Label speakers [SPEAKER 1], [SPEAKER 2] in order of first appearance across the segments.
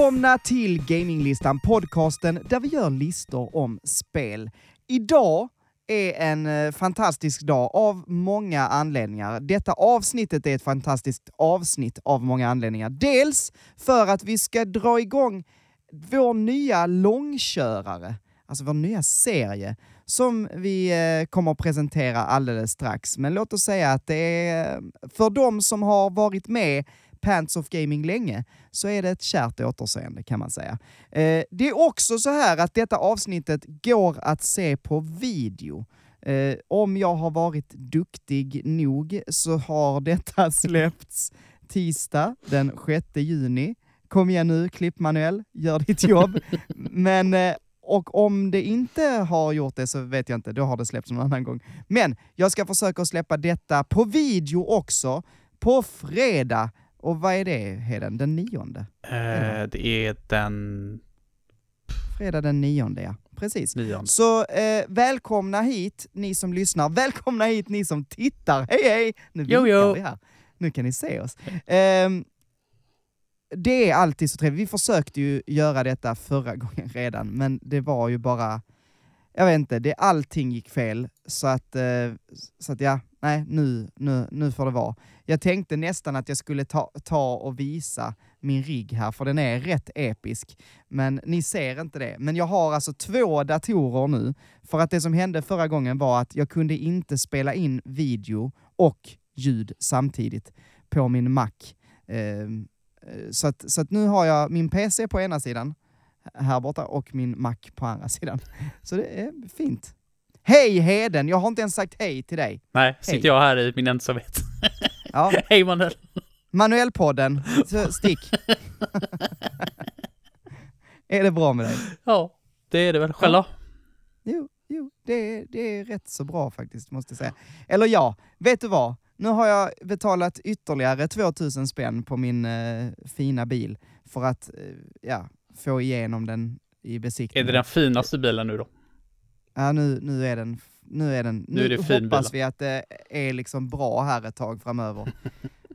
[SPEAKER 1] Välkomna till Gaminglistan, podcasten där vi gör listor om spel. Idag är en eh, fantastisk dag av många anledningar. Detta avsnittet är ett fantastiskt avsnitt av många anledningar. Dels för att vi ska dra igång vår nya långkörare, alltså vår nya serie, som vi eh, kommer att presentera alldeles strax. Men låt oss säga att det är eh, för de som har varit med Pants of Gaming länge, så är det ett kärt återseende kan man säga. Eh, det är också så här att detta avsnittet går att se på video. Eh, om jag har varit duktig nog så har detta släppts tisdag den 6 juni. Kom igen nu, klipp Manuel, gör ditt jobb. Men eh, och om det inte har gjort det så vet jag inte, då har det släppts någon annan gång. Men jag ska försöka släppa detta på video också, på fredag och vad är det, Heden? Den nionde?
[SPEAKER 2] Eh, det är den...
[SPEAKER 1] Fredag den nionde, ja. Precis.
[SPEAKER 2] Nionde.
[SPEAKER 1] Så eh, välkomna hit, ni som lyssnar. Välkomna hit, ni som tittar. Hej, hej! Nu
[SPEAKER 2] Jo, jo.
[SPEAKER 1] vi här. Nu kan ni se oss. Ehm, det är alltid så trevligt. Vi försökte ju göra detta förra gången redan, men det var ju bara... Jag vet inte, det, allting gick fel. Så att, eh, så att ja, nej, nu, nu, nu får det vara. Jag tänkte nästan att jag skulle ta, ta och visa min rigg här, för den är rätt episk. Men ni ser inte det. Men jag har alltså två datorer nu, för att det som hände förra gången var att jag kunde inte spela in video och ljud samtidigt på min Mac. Ehm, eh, så, att, så att nu har jag min PC på ena sidan, här borta, och min Mac på andra sidan. Så det är fint. Hej Heden! Jag har inte ens sagt hej till dig.
[SPEAKER 2] Nej, sitter jag här i min ensamhet.
[SPEAKER 1] Ja,
[SPEAKER 2] Hej Manuel!
[SPEAKER 1] Manuelpodden, så stick. är det bra med dig?
[SPEAKER 2] Ja, det är det väl. Själv då?
[SPEAKER 1] Jo, jo det, är, det är rätt så bra faktiskt, måste jag säga. Eller ja, vet du vad? Nu har jag betalat ytterligare 2000 spänn på min eh, fina bil för att eh, ja, få igenom den i
[SPEAKER 2] Är
[SPEAKER 1] besiktningen.
[SPEAKER 2] det den finaste bilen nu då?
[SPEAKER 1] Ja, nu, nu är den... Nu, är den,
[SPEAKER 2] Nu är det fin
[SPEAKER 1] hoppas vi att det är liksom bra här ett tag framöver.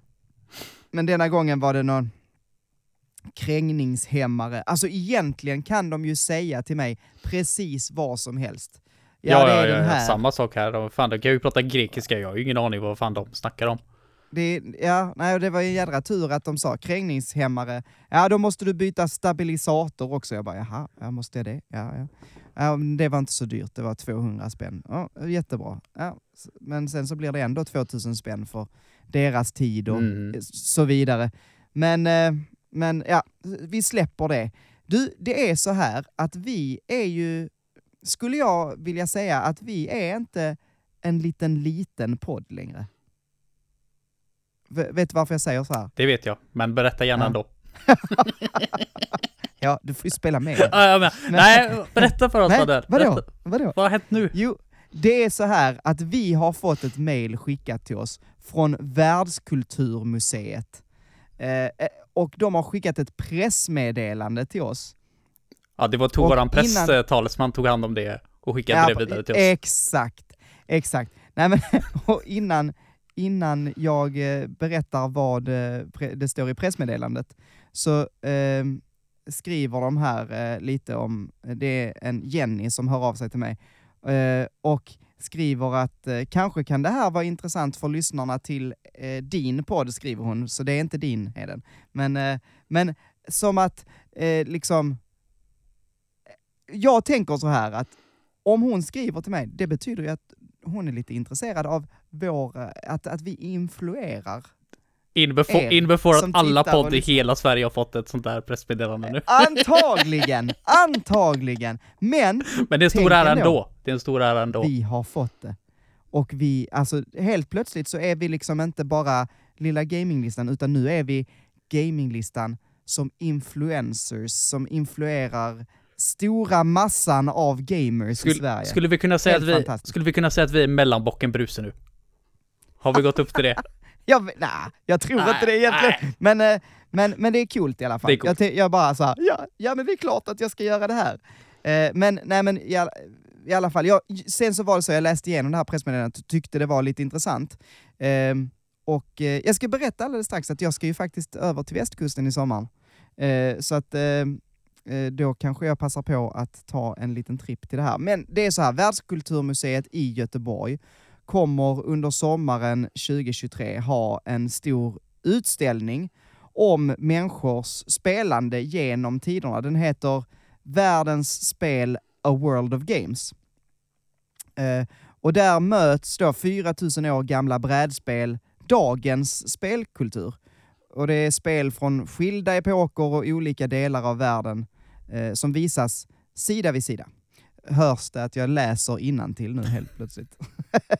[SPEAKER 1] Men denna gången var det någon krängningshämmare. Alltså egentligen kan de ju säga till mig precis vad som helst.
[SPEAKER 2] Ja, ja,
[SPEAKER 1] är
[SPEAKER 2] ja, ja, samma sak här. Fan, de kan ju prata grekiska. Jag har ju ingen aning vad fan de snackar om.
[SPEAKER 1] Det, ja, nej, det var en jädra tur att de sa krängningshämmare. Ja, då måste du byta stabilisator också. Jag bara, jaha, jag måste det? Ja, ja. Ja det var inte så dyrt, det var 200 spänn. Ja, jättebra. Ja, men sen så blir det ändå 2000 spänn för deras tid och
[SPEAKER 2] Mm.
[SPEAKER 1] så vidare. Men, eh, men ja, vi släpper det. Du, det är så här att vi är ju, skulle jag vilja säga att vi är inte en liten liten podd längre. V- vet du varför jag säger så här?
[SPEAKER 2] Det vet jag, men berätta gärna
[SPEAKER 1] Ja.
[SPEAKER 2] ändå.
[SPEAKER 1] Ja, du får ju spela med.
[SPEAKER 2] Ja, jag med. Nej, berätta för oss
[SPEAKER 1] Nej,
[SPEAKER 2] Manuel.
[SPEAKER 1] vadå?
[SPEAKER 2] Berätta.
[SPEAKER 1] Vadå?
[SPEAKER 2] Vad har hänt nu?
[SPEAKER 1] Jo, det är så här att vi har fått ett mail skickat till oss från Världskulturmuseet. Eh, eh, och de har skickat ett pressmeddelande till oss.
[SPEAKER 2] Ja, det var tog
[SPEAKER 1] Och
[SPEAKER 2] våran
[SPEAKER 1] innan-
[SPEAKER 2] presstalesman tog hand om det och skickade det vidare till oss.
[SPEAKER 1] Exakt, exakt. Nej, men, och innan, innan jag eh, berättar vad eh, det står i pressmeddelandet så eh, skriver de här eh, lite om, det är en Jenny som hör av sig till mig eh, och skriver att eh, kanske kan det här vara intressant för lyssnarna till eh, din podd, skriver hon, så det är inte din Heden. Men, eh, men som att eh, liksom, jag tänker så här att om hon skriver till mig, det betyder ju att hon är lite intresserad av vår, eh, att, att vi influerar.
[SPEAKER 2] In before, in before att alla podd i hela Sverige har fått ett sånt där pressmeddelande nu.
[SPEAKER 1] Antagligen, antagligen. Men
[SPEAKER 2] Men det är en stor ära
[SPEAKER 1] ändå.
[SPEAKER 2] ändå. Det är en stor ära ändå.
[SPEAKER 1] vi har fått det. Och vi, alltså helt plötsligt så är vi liksom inte bara lilla gaminglistan, utan nu är vi gaminglistan som influencers, som influerar stora massan av gamers i
[SPEAKER 2] Skulle,
[SPEAKER 1] Sverige.
[SPEAKER 2] skulle, vi kunna säga
[SPEAKER 1] Helt
[SPEAKER 2] att vi, skulle vi kunna säga att vi är mellanbocken Bruse nu? Har vi gått upp till det?
[SPEAKER 1] Jag, nej, jag tror
[SPEAKER 2] Nej,
[SPEAKER 1] inte det egentligen.
[SPEAKER 2] nej.
[SPEAKER 1] Men, eh, men, men det är coolt i alla fall.
[SPEAKER 2] Det är coolt.
[SPEAKER 1] Jag, jag bara så här, ja, ja men det är klart att jag ska göra det här. Eh, men nej men i alla, i alla fall, jag, sen så var det så, jag läste igenom det här pressmeddelandet och tyckte det var lite intressant. Ehm, och eh, jag ska berätta alldeles strax att jag ska ju faktiskt över till västkusten i sommaren. Eh, så att eh, eh, då kanske jag passar på att ta en liten tripp till det här. Men det är så här, Världskulturmuseet i Göteborg kommer under sommaren 2023 ha en stor utställning om människors spelande genom tiderna. Den heter Världens spel A World of Games. Eh, och där möts då 4000 år gamla brädspel, dagens spelkultur. Och det är spel från skilda epoker och olika delar av världen eh, som visas sida vid sida. Hörs det att jag läser till nu helt plötsligt?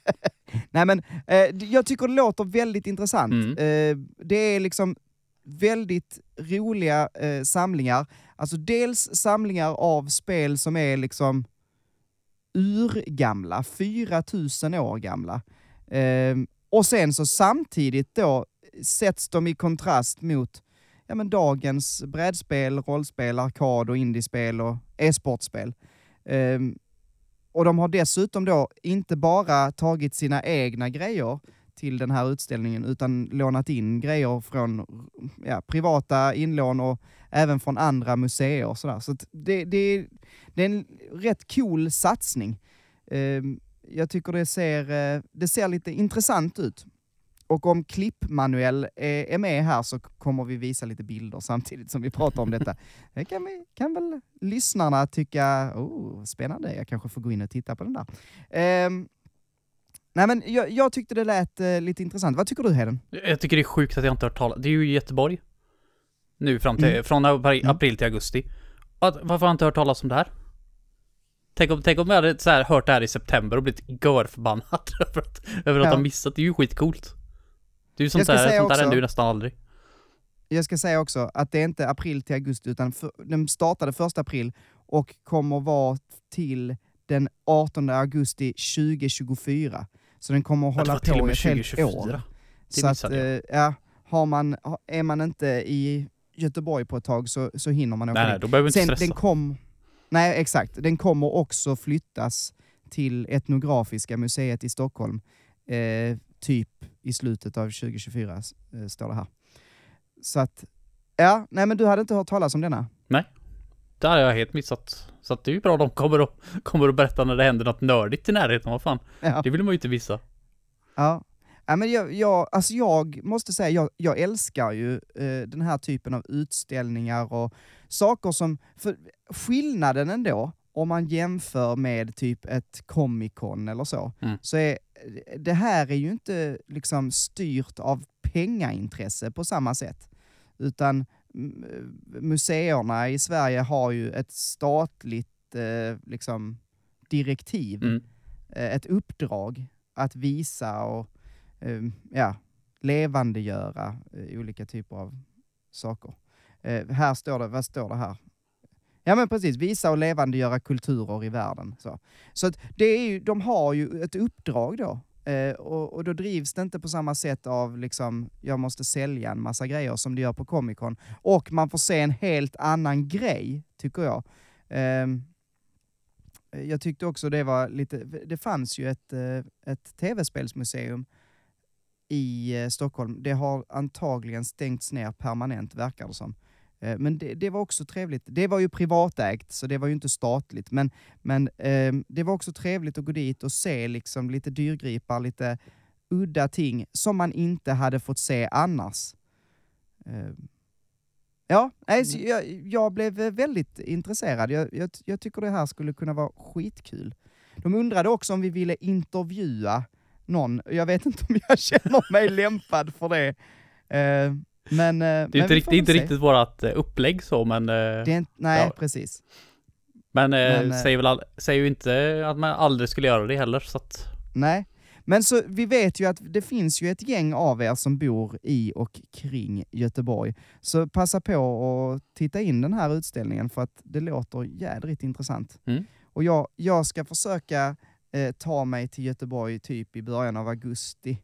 [SPEAKER 1] Nej men, eh, jag tycker det låter väldigt intressant.
[SPEAKER 2] Mm.
[SPEAKER 1] Eh, det är liksom väldigt roliga eh, samlingar. Alltså dels samlingar av spel som är liksom urgamla, 4000 år gamla. Eh, och sen så samtidigt då sätts de i kontrast mot ja, men dagens brädspel, rollspel, arkad och indiespel och e-sportspel. Ehm, och de har dessutom då inte bara tagit sina egna grejer till den här utställningen, utan lånat in grejer från ja, privata inlån och även från andra museer. Och sådär. Så det, det, det är en rätt cool satsning. Ehm, jag tycker det ser, eh, det ser lite intressant ut. Och om Klipp-Manuel är, är med här så kommer vi visa lite bilder samtidigt som vi pratar om detta. Det kan, vi, kan väl lyssnarna tycka, oh, spännande, jag kanske får gå in och titta på den där. Um, nej men jag, jag, tyckte det lät uh, lite intressant. Vad tycker du Heden?
[SPEAKER 2] Jag tycker det är sjukt att jag inte har hört talas Det är ju i Göteborg. Nu fram till, mm. från april, mm. april till augusti. Att, varför har jag inte hört talas om det här? Tänk om, tänk om jag hade så här, hört det här i september och blivit görförbannad över att, över att ja. ha missat. Det är ju skitcoolt. Det är ju sånt, där, sånt där händer ju nästan aldrig.
[SPEAKER 1] Jag ska säga också att det är inte april till augusti, utan för, den startade första april och kommer vara till den 18 augusti 2024. Så den kommer att hålla på i ett helt år. så att, eh, ja, har man, är man inte i Göteborg på ett tag så, så hinner man åka
[SPEAKER 2] Nej, dit. då behöver vi inte stressa.
[SPEAKER 1] Den kom, nej, exakt. Den kommer också flyttas till Etnografiska museet i Stockholm eh, typ i slutet av 2024, eh, står det här. Så att, ja, nej men du hade inte hört talas om denna?
[SPEAKER 2] Nej, det hade jag helt missat. Så att det är ju bra de kommer och, kommer och berätta när det händer något nördigt i närheten, vad fan. Ja. Det vill man ju inte visa.
[SPEAKER 1] Ja. Ja, men jag, jag, alltså jag måste säga, jag, jag älskar ju eh, den här typen av utställningar och saker som, för skillnaden ändå, om man jämför med typ ett Comic Con eller så, mm. så är det här är ju inte liksom styrt av pengaintresse på samma sätt. Utan museerna i Sverige har ju ett statligt eh, liksom, direktiv, mm. eh, ett uppdrag att visa och eh, ja, levandegöra eh, olika typer av saker. Eh, här står det, vad står det här? Ja men precis, visa och levandegöra kulturer i världen. Så, så att det är ju, de har ju ett uppdrag då. Eh, och, och, då drivs det inte på samma sätt av liksom, jag måste sälja en massa grejer som det gör på Comic Con. Och man får se en helt annan grej, tycker jag. Eh, jag tyckte också det var lite, det fanns ju ett, eh, ett tv-spelsmuseum i eh, Stockholm. Det har antagligen stängts ner permanent, verkar det som. Eh, men det, det, var också trevligt. Det var ju privatägt, så det var ju inte statligt. Men, men eh, det var också trevligt att gå dit och se liksom lite dyrgripar, lite udda ting som man inte hade fått se annars. Eh, ja, alltså, jag, jag, blev väldigt intresserad. Jag, jag, jag, tycker det här skulle kunna vara skitkul. De undrade också om vi ville intervjua någon. Jag vet inte om jag känner mig lämpad för det. Eh, men,
[SPEAKER 2] det är men inte, riktigt, inte riktigt vårat eh, upplägg så, men... Eh,
[SPEAKER 1] det är inte, nej, ja. precis.
[SPEAKER 2] Men, men säger väl säger ju inte att man aldrig skulle göra det heller, så att...
[SPEAKER 1] Nej, men så vi vet ju att det finns ju ett gäng av er som bor i och kring Göteborg. Så passa på att titta in den här utställningen för att det låter jädrigt intressant. Mm. Och jag, jag ska försöka eh, ta mig till Göteborg typ i början av augusti.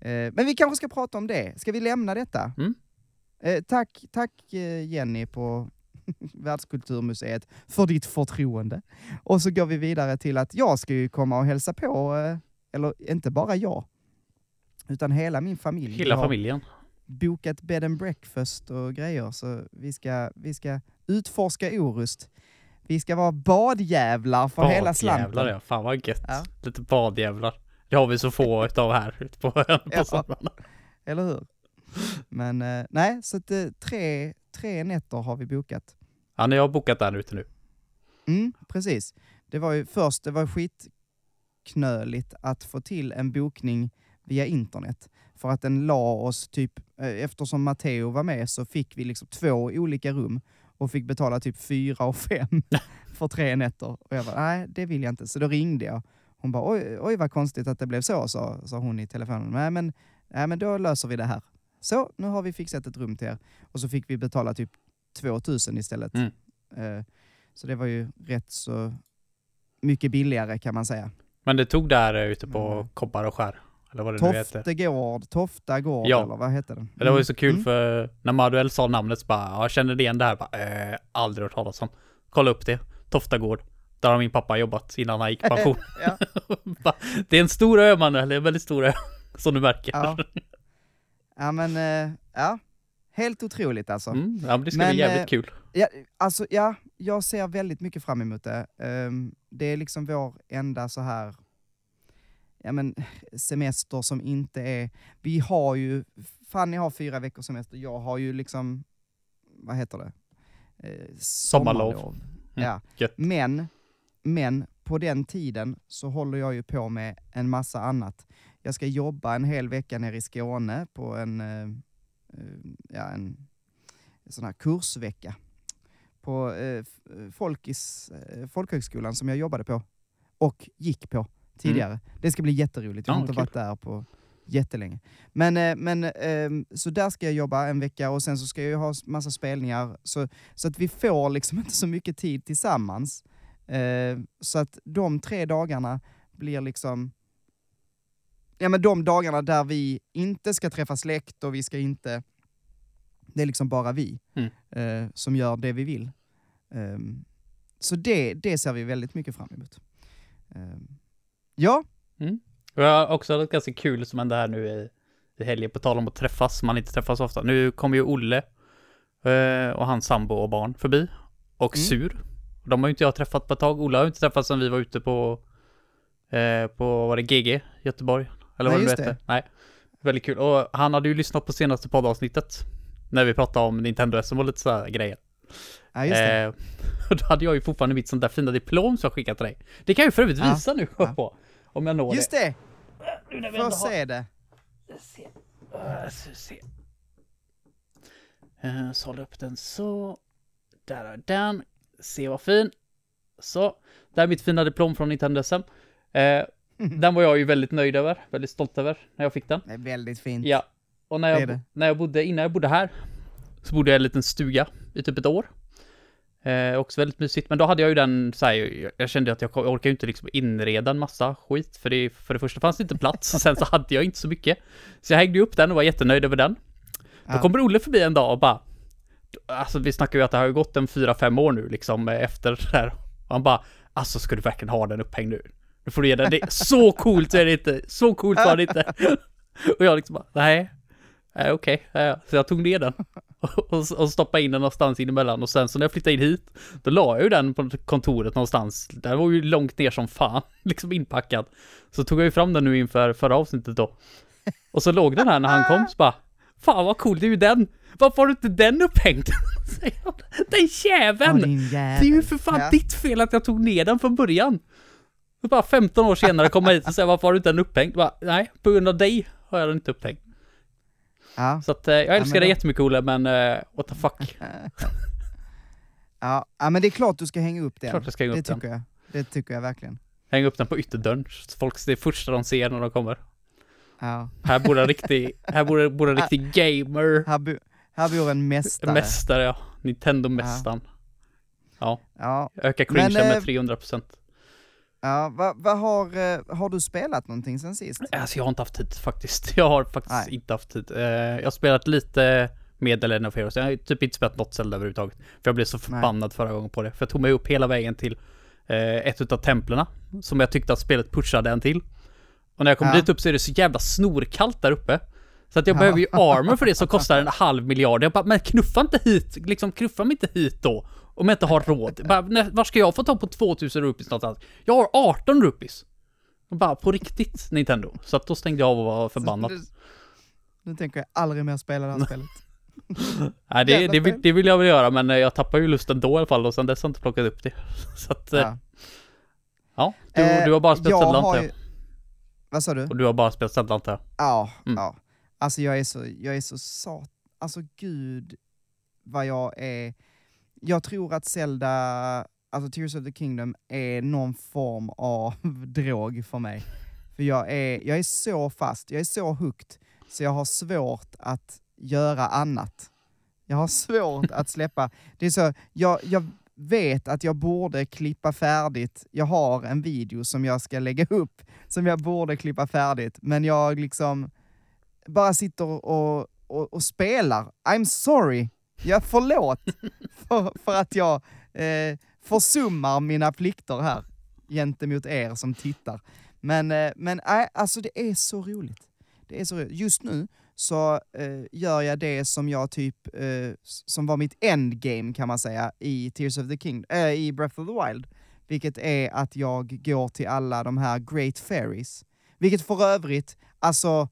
[SPEAKER 1] Eh, men vi kanske ska prata om det. Ska vi lämna detta? Mm. Eh, tack, tack eh, Jenny på Världskulturmuseet för ditt förtroende. Och så går vi vidare till att jag ska ju komma och hälsa på, eller inte bara jag, utan hela min familj.
[SPEAKER 2] Hela familjen?
[SPEAKER 1] bokat bed and breakfast och grejer, så vi ska, vi ska utforska Orust. Vi ska vara badjävlar för hela slanten.
[SPEAKER 2] Badjävlar ja, fan vad gött.
[SPEAKER 1] Ja.
[SPEAKER 2] Lite badjävlar. Det har vi så få utav här ute på på somrarna.
[SPEAKER 1] Eller hur? Men eh, nej, så att, eh, tre, tre nätter har vi bokat.
[SPEAKER 2] Ja, ni har bokat där ute nu.
[SPEAKER 1] Mm, precis. Det var ju först, det var skitknöligt att få till en bokning via internet. För att den la oss typ, eh, eftersom Matteo var med så fick vi liksom två olika rum och fick betala typ fyra och fem för tre nätter. Och jag bara, nej det vill jag inte. Så då ringde jag. Hon bara, oj, oj vad konstigt att det blev så, sa, sa hon i telefonen. Nej men, nej men då löser vi det här. Så, nu har vi fixat ett rum till er. Och så fick vi betala typ 2000 istället.
[SPEAKER 2] Mm.
[SPEAKER 1] Eh, så det var ju rätt så mycket billigare kan man säga.
[SPEAKER 2] Men det tog där eh, ute på
[SPEAKER 1] Mm.
[SPEAKER 2] Kobbar och skär. Eller vad det heter.
[SPEAKER 1] Toftegård, Tofta gård
[SPEAKER 2] Ja.
[SPEAKER 1] eller vad hette den?
[SPEAKER 2] Det var ju så kul
[SPEAKER 1] Mm.
[SPEAKER 2] för när Maduel sa namnet så bara, ja, jag känner det igen det här. Bara, eh, aldrig hört talas om. Kolla upp det. Toftagård. Där har min pappa jobbat innan han gick i pension. Det är en stor ö Manuel, en väldigt stor ö. Som du märker.
[SPEAKER 1] Ja. ja men, eh, ja. Helt otroligt alltså.
[SPEAKER 2] Mm, ja men det ska
[SPEAKER 1] Men,
[SPEAKER 2] bli jävligt
[SPEAKER 1] eh,
[SPEAKER 2] kul.
[SPEAKER 1] Ja, alltså, ja, jag ser väldigt mycket fram emot det. Ehm, det är liksom vår enda så här ja, men, semester som inte är... Vi har ju... Fanny har fyra veckors semester, jag har ju liksom... Vad heter det? Eh,
[SPEAKER 2] Sommarlov.
[SPEAKER 1] sommarlov.
[SPEAKER 2] Mm,
[SPEAKER 1] Ja.
[SPEAKER 2] gött.
[SPEAKER 1] Men, men på den tiden så håller jag ju på med en massa annat. Jag ska jobba en hel vecka nere i Skåne på en, eh, eh, ja, en, sån här kursvecka på eh, eh, Folkis, eh, folkhögskolan som jag jobbade på och gick på tidigare. Det ska bli jätteroligt. Jag har
[SPEAKER 2] Mm. Ja,
[SPEAKER 1] inte
[SPEAKER 2] kul.
[SPEAKER 1] varit där på jättelänge. Men, eh, men ehm, så där ska jag jobba en vecka och sen så ska jag ju ha massa spelningar. Så, så att vi får liksom inte så mycket tid tillsammans. Eh, så att de tre dagarna blir liksom Ja men de dagarna där vi inte ska träffa släkt och vi ska inte... Det är liksom bara vi
[SPEAKER 2] Mm.
[SPEAKER 1] eh, som gör det vi vill. Ehm, så det, det ser vi väldigt mycket fram emot. Ehm, ja,
[SPEAKER 2] Och jag har också något ganska kul som hände här nu i, i helgen, på tal om att träffas, man inte träffas ofta. Nu kommer ju Olle eh, och hans sambo och barn förbi. Och
[SPEAKER 1] Mm.
[SPEAKER 2] Sur. De har ju inte jag träffat på ett tag. Olle har ju inte träffat sedan vi var ute på, eh, på var det GG, Göteborg? Eller
[SPEAKER 1] Nej,
[SPEAKER 2] vad det
[SPEAKER 1] just
[SPEAKER 2] hette.
[SPEAKER 1] det.
[SPEAKER 2] Nej. Väldigt kul. Och han hade ju lyssnat på senaste poddavsnittet. När vi pratade om Nintendo SM och lite sådana grejer.
[SPEAKER 1] ja just det.
[SPEAKER 2] Eh, och då hade jag ju fortfarande mitt sånt där fina diplom som jag skickat till dig. Det kan jag ju för övrigt
[SPEAKER 1] Ja.
[SPEAKER 2] visa nu
[SPEAKER 1] Ja.
[SPEAKER 2] på. Om jag når
[SPEAKER 1] Just
[SPEAKER 2] det.
[SPEAKER 1] det!
[SPEAKER 2] Nu när vi
[SPEAKER 1] Få
[SPEAKER 2] ändå har-
[SPEAKER 1] se det.
[SPEAKER 2] se. Uh, se. Uh, så håller jag upp den så. Där är den. Se vad fin. Så. Där är mitt fina diplom från Nintendo SM. Eh, den var jag ju väldigt nöjd över. Väldigt stolt över när jag fick den.
[SPEAKER 1] Det är väldigt fint.
[SPEAKER 2] Ja. Och när
[SPEAKER 1] Det
[SPEAKER 2] jag,
[SPEAKER 1] det.
[SPEAKER 2] när jag bodde, innan jag bodde här, så bodde jag i en liten stuga i typ ett år. Eh, också väldigt mysigt, men då hade jag ju den så här, jag, jag kände att jag, jag orkar ju inte liksom inreda en massa skit, för det, för det första fanns det inte plats, och sen så hade jag inte så mycket. Så jag hängde ju upp den och var jättenöjd över den. Då
[SPEAKER 1] Ja.
[SPEAKER 2] kommer Olle förbi en dag och bara, alltså vi snackar ju att det har gått en fyra fem år nu liksom eh, efter det här. Och han bara, alltså ska du verkligen ha den upphängd nu? Nu får du ge den, det är så coolt är det inte, så coolt var det inte. Och jag liksom bara, nej, nej okej, ja, så jag tog ner den. Och, och stoppade in den någonstans in emellan och sen så när jag flyttade in hit, då la jag ju den på kontoret någonstans. Den var ju långt ner som fan, liksom inpackad. Så tog jag ju fram den nu inför förra avsnittet då. Och så låg den här när han kom, så bara, fan vad cool, det är ju den. Varför har du inte den upphängd? Den jäveln! Det är ju för fan
[SPEAKER 1] Ja.
[SPEAKER 2] ditt fel att jag tog ner den från början. Och bara 15 år senare kommer jag hit och säger varför har du inte den upphängd? Bara, Nej, på grund av dig har jag den inte upphängd.
[SPEAKER 1] Ja.
[SPEAKER 2] Så att eh, jag älskar
[SPEAKER 1] men
[SPEAKER 2] dig jättemycket Olle, men eh, what the fuck.
[SPEAKER 1] Ja. ja, men det är klart du ska hänga upp den.
[SPEAKER 2] Klart jag ska hänga
[SPEAKER 1] det
[SPEAKER 2] upp den.
[SPEAKER 1] tycker jag. Det tycker jag verkligen.
[SPEAKER 2] Häng upp den på ytterdörren, folk, det är första de ser när de kommer.
[SPEAKER 1] Ja.
[SPEAKER 2] Här bor en riktig, här bor, bor en riktig gamer.
[SPEAKER 1] Här, bo, här bor en mästare.
[SPEAKER 2] Mästare, ja. Nintendo-mästaren. Ja.
[SPEAKER 1] Ja,
[SPEAKER 2] Ökar cringen
[SPEAKER 1] eh,
[SPEAKER 2] med 300%.
[SPEAKER 1] ja. Vad vad har, eh, har du spelat någonting sen sist?
[SPEAKER 2] Alltså jag har inte haft tid faktiskt. Jag har faktiskt
[SPEAKER 1] Nej.
[SPEAKER 2] inte haft tid. Eh, jag har spelat lite med Legend of Heroes. Jag har typ inte spelat något Zelda överhuvudtaget. För jag blev så förbannad förra gången på det. För jag tog mig upp hela vägen till eh, ett utav templerna. Som jag tyckte att spelet pushade en till. Och när jag kom
[SPEAKER 1] Ja.
[SPEAKER 2] dit upp så är det så jävla snorkallt där uppe. Så att jag behöver ju armor för det som kostar en halv miljard. Jag bara, men knuffa inte hit, liksom knuffa mig inte hit då. Om jag inte har råd. Bara, var ska jag få tag på 2000 rupees någonstans? Jag har 18 rupees. Och bara, på riktigt Nintendo. Så att då stängde jag av och var förbannad.
[SPEAKER 1] Nu, tänker jag aldrig mer spela det här spelet.
[SPEAKER 2] Nej, det, det, vill-
[SPEAKER 1] spel.
[SPEAKER 2] det vill jag väl göra, men eh, jag tappar ju lusten då i alla fall och sen dess har jag inte plockat upp det. Så att, ja.
[SPEAKER 1] Ja.
[SPEAKER 2] ja du,
[SPEAKER 1] Eh,
[SPEAKER 2] du har bara spelat
[SPEAKER 1] jag
[SPEAKER 2] Zelda antar jag.
[SPEAKER 1] Vad sa du?
[SPEAKER 2] Och du har bara spelat Zelda antar jag.
[SPEAKER 1] Ja,
[SPEAKER 2] Mm.
[SPEAKER 1] ja. Alltså jag är så, jag är så sat... Alltså gud vad jag är... Jag tror att Zelda, alltså Tears of the Kingdom, är någon form av drog för mig. För jag är, jag är så fast, jag är så hooked, så jag har svårt att göra annat. Jag har svårt att släppa. Det är så, jag, jag vet att jag borde klippa färdigt. Jag har en video som jag ska lägga upp, som jag borde klippa färdigt, men jag liksom bara sitter och, och, och spelar. I'm sorry. Jag förlåt för, för att jag eh, försummar mina plikter här gentemot er som tittar. Men, eh, men nej, alltså det är så roligt. Det är så roligt. Just nu så eh, gör jag det som jag typ, eh, som var mitt endgame kan man säga i Tears of the King, eh, i Breath of the Wild. Vilket är att jag går till alla de här Great Fairies. Vilket för övrigt, alltså,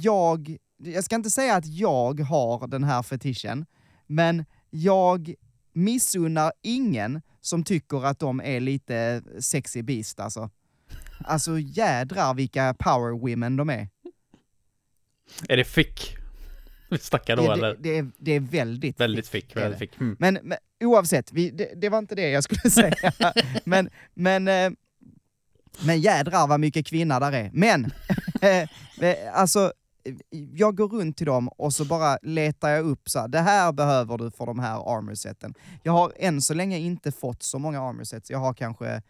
[SPEAKER 1] jag, jag ska inte säga att jag har den här fetischen, men jag missunnar ingen som tycker att de är lite sexy beast alltså. Alltså jädrar vilka power women de är.
[SPEAKER 2] Är det fick? Vi snackar då
[SPEAKER 1] Det,
[SPEAKER 2] eller?
[SPEAKER 1] det, det, är, det är väldigt
[SPEAKER 2] Väldigt
[SPEAKER 1] fick,
[SPEAKER 2] fick, väldigt fick. Mm.
[SPEAKER 1] Men, men oavsett, vi, det, det var inte det jag skulle säga. men, men, eh, men jädrar vad mycket kvinna där är. Men, eh, alltså, eh, jag går runt till dem och så bara letar jag upp så här, det här behöver du för de här armorseten. Jag har än så länge inte fått så många armorsets, jag har kanske,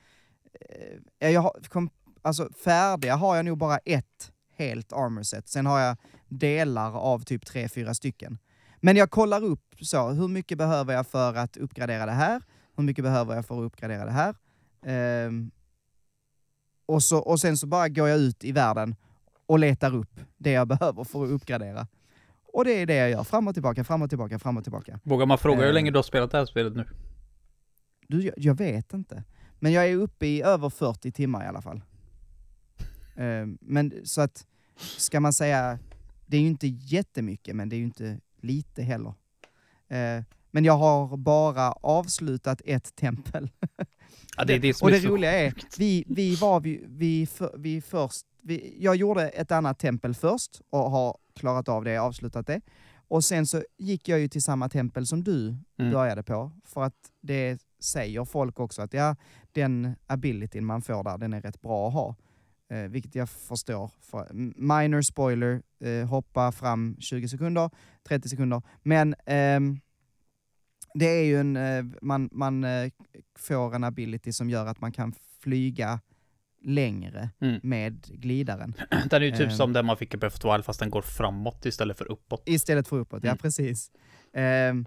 [SPEAKER 1] eh, jag har, kom, alltså färdiga har jag nog bara ett helt armorset, sen har jag delar av typ tre, fyra stycken. Men jag kollar upp så, hur mycket behöver jag för att uppgradera det här? Hur mycket behöver jag för att uppgradera det här? Eh, och, så, och sen så bara går jag ut i världen och letar upp det jag behöver för att uppgradera. Och det är det jag gör, fram och tillbaka, fram och tillbaka, fram och tillbaka.
[SPEAKER 2] Vågar man fråga hur
[SPEAKER 1] Eh.
[SPEAKER 2] länge du har spelat det här spelet nu?
[SPEAKER 1] Du, jag, jag vet inte. Men jag är uppe i över 40 timmar i alla fall. Ehm, men så att, ska man säga, det är ju inte jättemycket, men det är ju inte lite heller. Eh, men jag har bara avslutat ett tempel.
[SPEAKER 2] Ja, det det
[SPEAKER 1] och det roliga är, vi, vi var vi, vi, för, vi först, vi, jag gjorde ett annat tempel först och har klarat av det, avslutat det. Och sen så gick jag ju till samma tempel som du
[SPEAKER 2] Mm.
[SPEAKER 1] började på, för att det säger folk också att ja, den abilityn man får där, den är rätt bra att ha. Eh, vilket jag förstår. För, minor spoiler, eh, hoppa fram 20 sekunder, 30 sekunder. Men ehm, det är ju en, eh, man, man eh, får en ability som gör att man kan flyga längre
[SPEAKER 2] Mm.
[SPEAKER 1] med glidaren.
[SPEAKER 2] Den är ju typ
[SPEAKER 1] Eh.
[SPEAKER 2] som den man fick i Breath of the Wild fast den går framåt istället för uppåt.
[SPEAKER 1] Istället för uppåt, ja
[SPEAKER 2] Mm.
[SPEAKER 1] precis. Ehm,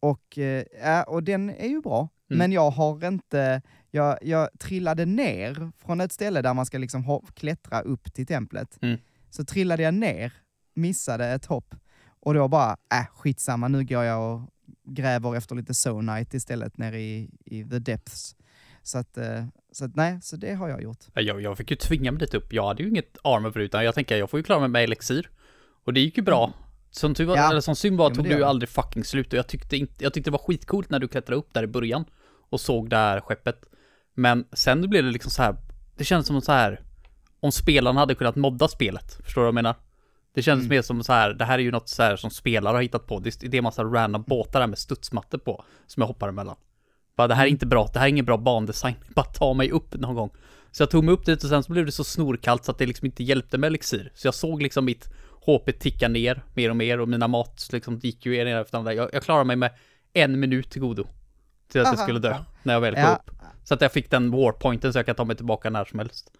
[SPEAKER 1] och, eh, ja, och den är ju bra,
[SPEAKER 2] Mm.
[SPEAKER 1] men jag har inte, jag, jag trillade ner från ett ställe där man ska liksom ho- klättra upp till templet.
[SPEAKER 2] Mm.
[SPEAKER 1] Så trillade jag ner, missade ett hopp, och då bara, äh skitsamma, nu går jag och gräver efter lite Zonite istället nere i, i the depths. Så att, eh, så att nej, så det har jag gjort.
[SPEAKER 2] Ja, Jag, jag fick ju tvinga mig dit upp. Jag hade ju inget armor förut, utan jag tänker jag får ju klara mig med elixir. Och det gick ju bra. Som, tur
[SPEAKER 1] Ja.
[SPEAKER 2] eller som synd var
[SPEAKER 1] men
[SPEAKER 2] tog du ju aldrig fucking slut och jag tyckte, inte, jag tyckte det var skitcoolt när du klättrade upp där i början och såg det här skeppet. Men sen blev det liksom så här. det kändes som så här om spelarna hade kunnat modda spelet. Förstår du vad jag menar? Det kändes
[SPEAKER 1] Mm.
[SPEAKER 2] mer som så här, det här är ju något så här som spelare har hittat på. Det är, det är massa random båtar där med studsmattor på som jag hoppar emellan. Bara det här är
[SPEAKER 1] Mm.
[SPEAKER 2] inte bra, det här är ingen bra bandesign. Bara ta mig upp någon gång. Så jag tog mig upp dit och sen så blev det så snorkallt så att det liksom inte hjälpte med elixir. Så jag såg liksom mitt HP ticka ner mer och mer och mina mat liksom gick ju ner efter andra. Jag, jag klarade mig med en minut till godo. Till att jag
[SPEAKER 1] Aha,
[SPEAKER 2] skulle dö. När jag väl kom
[SPEAKER 1] Ja,
[SPEAKER 2] upp. Så att jag fick den warpointen så jag kan ta mig tillbaka när som helst.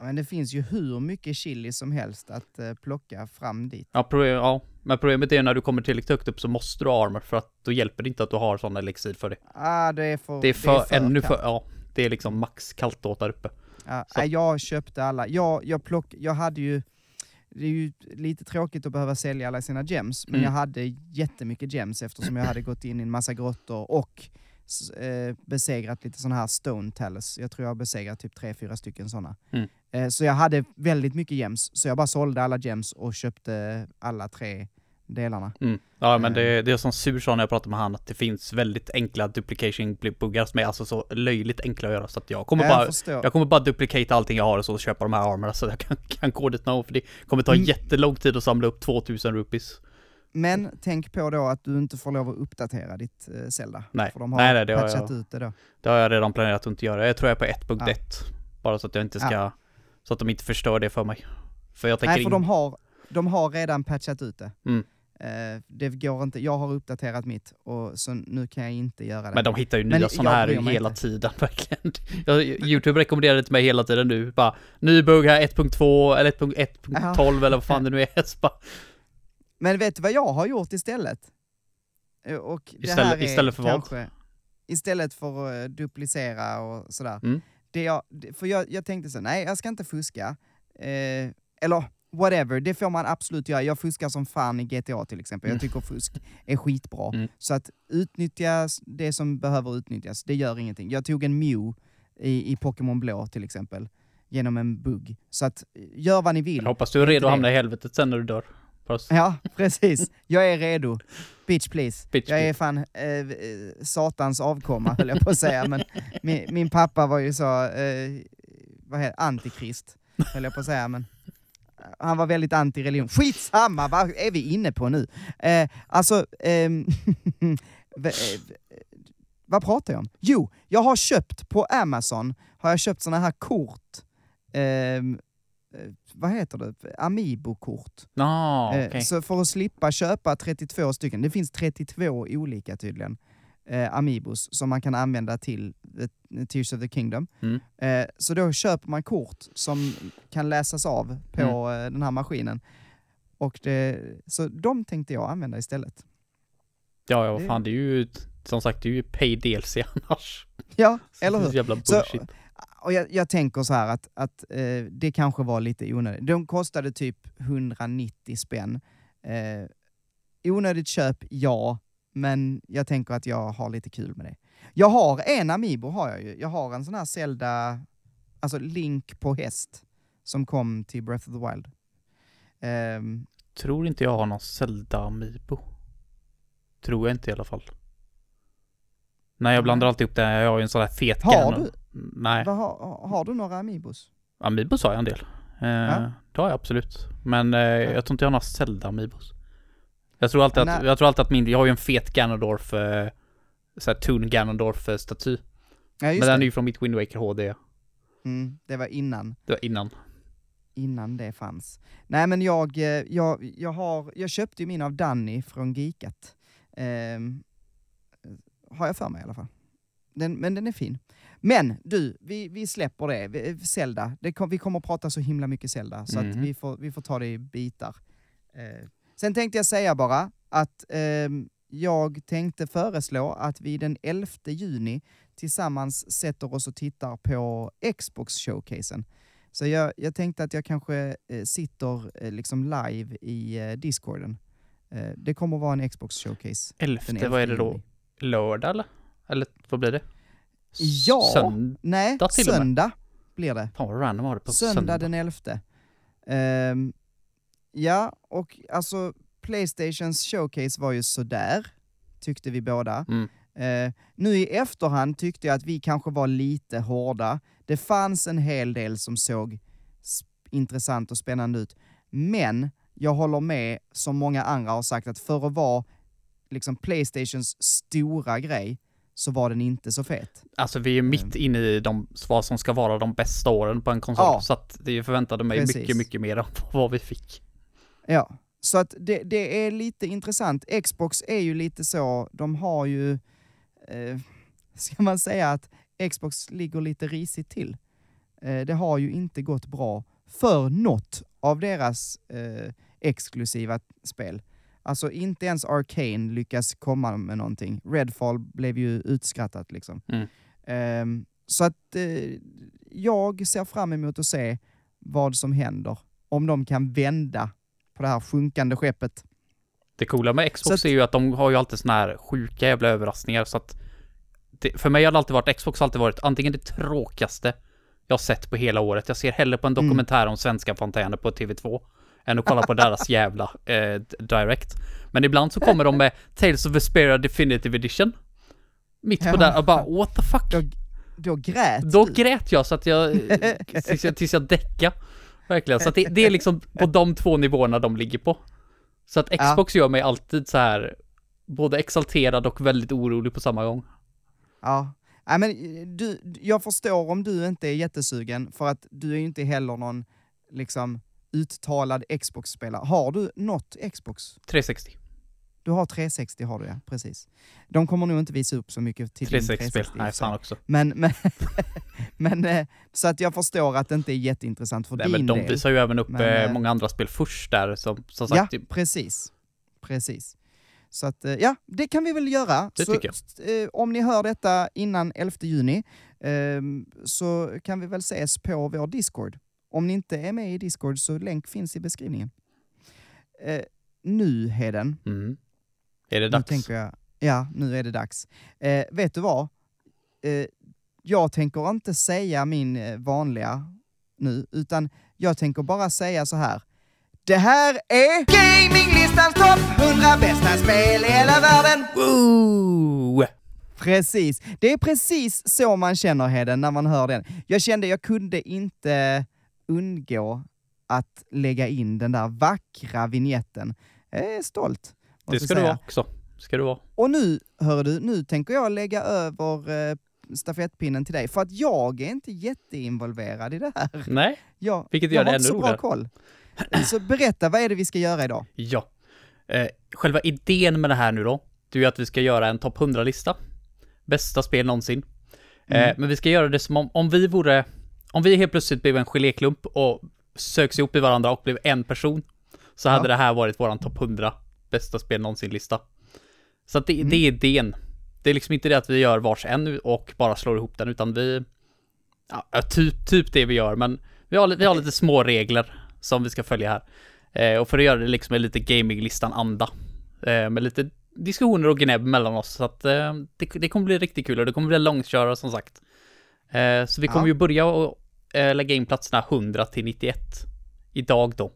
[SPEAKER 1] men det finns ju hur mycket chili som helst att eh, plocka fram dit.
[SPEAKER 2] Ja, problem, ja, men problemet är ju när du kommer tillräckligt högt upp så måste du ha armor för att då hjälper det inte att du har sån elixir för det.
[SPEAKER 1] Ah, det är för,
[SPEAKER 2] Det är för, ännu
[SPEAKER 1] kallt.
[SPEAKER 2] för, ja, det är liksom max kallt åt där uppe.
[SPEAKER 1] Ja, nej, jag köpte alla. Jag, jag, plock, jag hade ju... det är ju lite tråkigt att behöva sälja alla sina gems, men
[SPEAKER 2] Mm.
[SPEAKER 1] jag hade jättemycket gems eftersom jag hade gått in i en massa grottor och eh, besegrat lite sådana här stone talus. Jag tror jag har besegrat typ tre, fyra stycken sådana.
[SPEAKER 2] Mm.
[SPEAKER 1] Eh, så jag hade väldigt mycket gems, så jag bara sålde alla gems och köpte alla tre delarna.
[SPEAKER 2] Mm. Ja men
[SPEAKER 1] Eh.
[SPEAKER 2] det, det är som Sur sa när jag pratade med han att det finns väldigt enkla duplication-buggar som är alltså så löjligt enkla att göra så att jag kommer
[SPEAKER 1] jag
[SPEAKER 2] bara
[SPEAKER 1] förstår.
[SPEAKER 2] jag kommer bara duplicata allting jag har och så köpa de här armorna så att jag kan, kan gå dit now för det kommer ta
[SPEAKER 1] Mm.
[SPEAKER 2] jättelång tid att samla upp 2000 rupees.
[SPEAKER 1] Men tänk på då att du inte får lov att uppdatera ditt eh, Zelda.
[SPEAKER 2] Nej.
[SPEAKER 1] För de har
[SPEAKER 2] Nej, nej, det har jag-
[SPEAKER 1] ut det då.
[SPEAKER 2] Det har jag redan planerat att inte göra. Jag tror jag är på 1.1. Bara så att jag inte ska...
[SPEAKER 1] Ja.
[SPEAKER 2] Så att de inte förstör det för mig. För jag tänker
[SPEAKER 1] Nej, för
[SPEAKER 2] in-
[SPEAKER 1] de har, de har redan patchat ut det.
[SPEAKER 2] Mm.
[SPEAKER 1] Eh, det går inte, jag har uppdaterat mitt, och så nu kan jag inte göra det.
[SPEAKER 2] Men de hittar ju nya sådana här hela
[SPEAKER 1] inte.
[SPEAKER 2] tiden, verkligen. Youtube rekommenderar det till mig hela tiden nu. Bara, ny bugg här 1.2 eller 1.1.12 eller vad fan det nu är. Så bara,
[SPEAKER 1] Men vet du vad jag har gjort istället? Eh, Och
[SPEAKER 2] Istället- istället för vad?
[SPEAKER 1] kanske, Istället för att eh, duplicera och sådär.
[SPEAKER 2] Mm.
[SPEAKER 1] Det jag, för jag, jag tänkte så, nej jag ska inte fuska. Eh, eller whatever, det får man absolut göra. Jag fuskar som fan i GTA till exempel. Jag
[SPEAKER 2] Mm.
[SPEAKER 1] tycker fusk är skitbra.
[SPEAKER 2] Mm.
[SPEAKER 1] Så att utnyttja det som behöver utnyttjas, det gör ingenting. Jag tog en Mew i, i Pokémon Blå till exempel, genom en bugg. Så att, eh, gör vad ni vill.
[SPEAKER 2] jag hoppas du är redo att hamna i helvetet sen när du dör. Så-
[SPEAKER 1] Ja, precis. Jag är redo. Bitch please.
[SPEAKER 2] Bitch,
[SPEAKER 1] jag är fan eh, eh, satans avkomma höll jag på att säga, men min, min pappa var ju så, eh, vad heter antikrist, höll jag på att säga, men han var väldigt anti-religion. Skitsamma, vad är vi inne på nu? Eh, alltså, ehm, eh, vad pratar jag om? Jo, jag har köpt på Amazon, har jag köpt såna här kort, ehm, eh, vad heter det? Amiibo-kort.
[SPEAKER 2] Ah,
[SPEAKER 1] Eh,
[SPEAKER 2] okej.
[SPEAKER 1] Så för att slippa köpa 32 stycken, det finns 32 olika tydligen, eh, Amiibos som man kan använda till the, Tears of the Kingdom.
[SPEAKER 2] Mm.
[SPEAKER 1] Eh, så då köper man kort som kan läsas av på
[SPEAKER 2] Mm.
[SPEAKER 1] eh, den här maskinen. Och det, så de tänkte jag använda istället.
[SPEAKER 2] Ja, ja, vad fan det är ju som sagt det är ju pay DLC annars.
[SPEAKER 1] Ja, eller hur?
[SPEAKER 2] Så jävla
[SPEAKER 1] Så-
[SPEAKER 2] bullshit.
[SPEAKER 1] Och jag, jag tänker så här att, att eh, det kanske var lite onödigt. De kostade typ 190 spänn. Eh, onödigt köp, ja, men jag tänker att jag har lite kul med det. Jag har en Amiibo, har jag ju. Jag har en sån här Zelda, alltså Link på häst, som kom till Breath of the Wild. Eh,
[SPEAKER 2] Tror inte jag har någon Zelda Amiibo. Tror jag inte i alla fall. Nej, jag blandar alltid upp det. Jag har ju en sån här fet
[SPEAKER 1] Har du?
[SPEAKER 2] Nej,
[SPEAKER 1] vad har, har du några Amiibos?
[SPEAKER 2] Amiibos har jag en del. Eh,
[SPEAKER 1] Ja.
[SPEAKER 2] Det har jag absolut. Men eh, jag tror inte jag har några Zelda Amiibos. Jag tror alltid att, jag tror alltid att min, jag har ju en fet Ganondorf, eh, såhär Toon Ganondorf-staty.
[SPEAKER 1] Ja,
[SPEAKER 2] Men den är
[SPEAKER 1] det.
[SPEAKER 2] ju från mitt Wind Waker HD.
[SPEAKER 1] Mm, det var innan.
[SPEAKER 2] Det var innan.
[SPEAKER 1] innan det fanns. Nej men jag, eh, jag, jag, har, jag köpte ju min av Danny från Geekat. Ehm, har jag för mig i alla fall. Den, men den är fin. Men du, vi, vi släpper det. Vi- Zelda, det kom, vi kommer att prata så himla mycket Zelda, så att
[SPEAKER 2] Mhm.
[SPEAKER 1] vi, får, vi får ta det i bitar. Eh, sen tänkte jag säga bara att ehm, jag tänkte föreslå att vi den 11 juni tillsammans sätter oss och tittar på Xbox-showcasen. Så jag, jag tänkte att jag kanske eh, sitter eh, liksom live i eh, discorden. Eh, det kommer att vara en Xbox-showcase. den
[SPEAKER 2] Elfte,
[SPEAKER 1] 11
[SPEAKER 2] vad är det då?
[SPEAKER 1] juni.
[SPEAKER 2] Lördag eller? Eller vad blir det?
[SPEAKER 1] Ja.
[SPEAKER 2] Sönd...
[SPEAKER 1] Nej,
[SPEAKER 2] till och med.
[SPEAKER 1] söndag blir det.
[SPEAKER 2] Fan vad random var det på
[SPEAKER 1] Söndag,
[SPEAKER 2] söndag.
[SPEAKER 1] den 11. Ehm, ja, och alltså Playstations showcase var ju sådär, tyckte vi båda.
[SPEAKER 2] Mm.
[SPEAKER 1] Eh, nu i efterhand tyckte jag att vi kanske var lite hårda. Det fanns en hel del som såg intressant och spännande ut. Men jag håller med, som många andra har sagt, att för att vara liksom Playstations stora grej, så var den inte så fet.
[SPEAKER 2] Alltså vi är mitt inne i de, vad som ska vara de bästa åren på en konsol.
[SPEAKER 1] Ja.
[SPEAKER 2] Så att det förväntade mig
[SPEAKER 1] Precis.
[SPEAKER 2] mycket, mycket mer än vad vi fick.
[SPEAKER 1] Ja, så att det, det är lite intressant. Xbox är ju lite så, de har ju, eh, ska man säga att Xbox ligger lite risigt till. Eh, det har ju inte gått bra för något av deras eh, exklusiva spel. Alltså inte ens Arcane lyckas komma med någonting. Redfall blev ju utskrattat liksom.
[SPEAKER 2] Mm.
[SPEAKER 1] Ehm, så att eh, jag ser fram emot att se vad som händer. om de kan vända på det här sjunkande skeppet.
[SPEAKER 2] Det coola med Xbox
[SPEAKER 1] att-
[SPEAKER 2] är ju att de har ju alltid såna här sjuka jävla överraskningar så att det, för mig har det alltid varit, Xbox har alltid varit antingen det tråkigaste jag har sett på hela året. Jag ser hellre på en
[SPEAKER 1] Mm.
[SPEAKER 2] dokumentär om svenska fontäner på TV2 än att kolla på deras jävla eh, direct. Men ibland så kommer de med Tales of Vesperia Definitive Edition. Mitt på
[SPEAKER 1] Ja.
[SPEAKER 2] där och bara what the fuck?
[SPEAKER 1] Då, då grät
[SPEAKER 2] Då grät jag så att jag, tills jag, tills jag däckade. Verkligen. Så att det, det är liksom på de två nivåerna de ligger på. Så att
[SPEAKER 1] Ja.
[SPEAKER 2] Xbox gör mig alltid så här både exalterad och väldigt orolig på samma gång.
[SPEAKER 1] Ja. Nej, men du, jag förstår om du inte är jättesugen, för att du är ju inte heller någon liksom uttalad Xbox-spelare. Har du något Xbox?
[SPEAKER 2] 360.
[SPEAKER 1] Du har 360 har du ja, precis. De kommer nog inte visa upp så mycket till din
[SPEAKER 2] 360-spel.
[SPEAKER 1] 360 i och
[SPEAKER 2] Nej, fan också.
[SPEAKER 1] Men, men, men eh, så att jag förstår att det inte är jätteintressant för
[SPEAKER 2] Nej,
[SPEAKER 1] din
[SPEAKER 2] men de
[SPEAKER 1] del.
[SPEAKER 2] visar ju även upp
[SPEAKER 1] Men,
[SPEAKER 2] eh,
[SPEAKER 1] eh,
[SPEAKER 2] många andra spel först där som, som
[SPEAKER 1] Ja,
[SPEAKER 2] sagt.
[SPEAKER 1] precis. Precis. Så att, ja, det kan vi väl göra.
[SPEAKER 2] Det
[SPEAKER 1] så,
[SPEAKER 2] tycker jag.
[SPEAKER 1] om ni hör detta innan 11 juni ehm, så kan vi väl ses på vår Discord. Om ni inte är med i Discord så länk finns i beskrivningen. Eh, nu, Heden,
[SPEAKER 2] Mm. Är det
[SPEAKER 1] nu
[SPEAKER 2] dags?
[SPEAKER 1] tänker jag, ja, nu är det dags. Eh, vet du vad? Eh, jag tänker inte säga min eh, vanliga nu, utan jag tänker bara säga så här. Det här är Gaminglistans topp 100 bästa spel i hela världen!
[SPEAKER 2] Woo!
[SPEAKER 1] Precis. Det är precis så man känner Heden när man hör den. Jag kände jag kunde inte undgå att lägga in den där vackra vignetten. Jag är stolt.
[SPEAKER 2] Det ska du
[SPEAKER 1] säga.
[SPEAKER 2] vara också. Ska du vara.
[SPEAKER 1] Och nu, hör du, nu tänker jag lägga över eh, stafettpinnen till dig, för att jag är inte jätteinvolverad i det här.
[SPEAKER 2] Nej,
[SPEAKER 1] Jag,
[SPEAKER 2] Vilket
[SPEAKER 1] jag
[SPEAKER 2] gör det
[SPEAKER 1] har
[SPEAKER 2] ännu
[SPEAKER 1] inte så bra
[SPEAKER 2] roligare.
[SPEAKER 1] koll. Så berätta, vad är det vi ska göra idag?
[SPEAKER 2] Ja. Eh, själva idén med det här nu då, det är ju att vi ska göra en topp 100-lista. Bästa spel någonsin.
[SPEAKER 1] Mm.
[SPEAKER 2] Eh, men vi ska göra det som om, om vi vore, om vi helt plötsligt blev en geléklump och söks ihop i varandra och blev en person, så hade
[SPEAKER 1] Ja.
[SPEAKER 2] det här varit våran topp 100 bästa spel någonsin-lista. Så att det,
[SPEAKER 1] Mm.
[SPEAKER 2] det är idén. Det är liksom inte det att vi gör vars en och bara slår ihop den, utan vi, ja, typ, typ det vi gör, men vi har, vi har lite små regler som vi ska följa här. Eh, och för att göra det liksom lite gaminglistan-anda. Eh, med lite diskussioner och gnäbb mellan oss. Så att eh, det, det kommer bli riktigt kul och det kommer bli långkörare som sagt. Eh, så vi kommer
[SPEAKER 1] Ja.
[SPEAKER 2] ju börja och eh, lägga in platserna 100 till 91 idag då.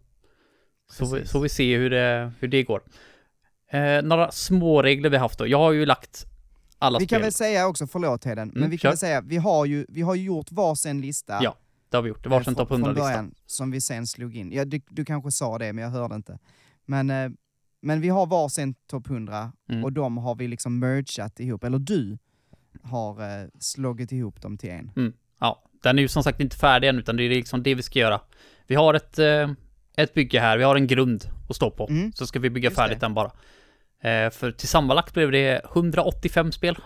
[SPEAKER 2] Så vi, så vi se hur det, hur det går. Eh, några små regler vi haft då. Jag har ju lagt alla
[SPEAKER 1] Vi
[SPEAKER 2] spel.
[SPEAKER 1] kan väl säga också, förlåt Heden, men
[SPEAKER 2] Mm,
[SPEAKER 1] vi kan
[SPEAKER 2] kör.
[SPEAKER 1] väl säga, vi har ju, vi har gjort varsin lista.
[SPEAKER 2] Ja, Det har vi gjort. Det
[SPEAKER 1] eh,
[SPEAKER 2] topp
[SPEAKER 1] från
[SPEAKER 2] 100-lista.
[SPEAKER 1] början, Som vi sen slog in. Ja, du, du kanske sa det, men jag hörde inte. Men, eh, men vi har varsin topp 100
[SPEAKER 2] Mm.
[SPEAKER 1] och de har vi liksom mergat ihop, eller du har eh, slagit ihop dem till en.
[SPEAKER 2] Ja, den är ju som sagt inte färdig än, utan det är liksom det vi ska göra. Vi har ett, eh, ett bygge här, vi har en grund att stå på.
[SPEAKER 1] Mm,
[SPEAKER 2] Så ska vi bygga
[SPEAKER 1] just
[SPEAKER 2] färdigt
[SPEAKER 1] det.
[SPEAKER 2] den bara. Eh, för till sammanlagt blev det 185 spel.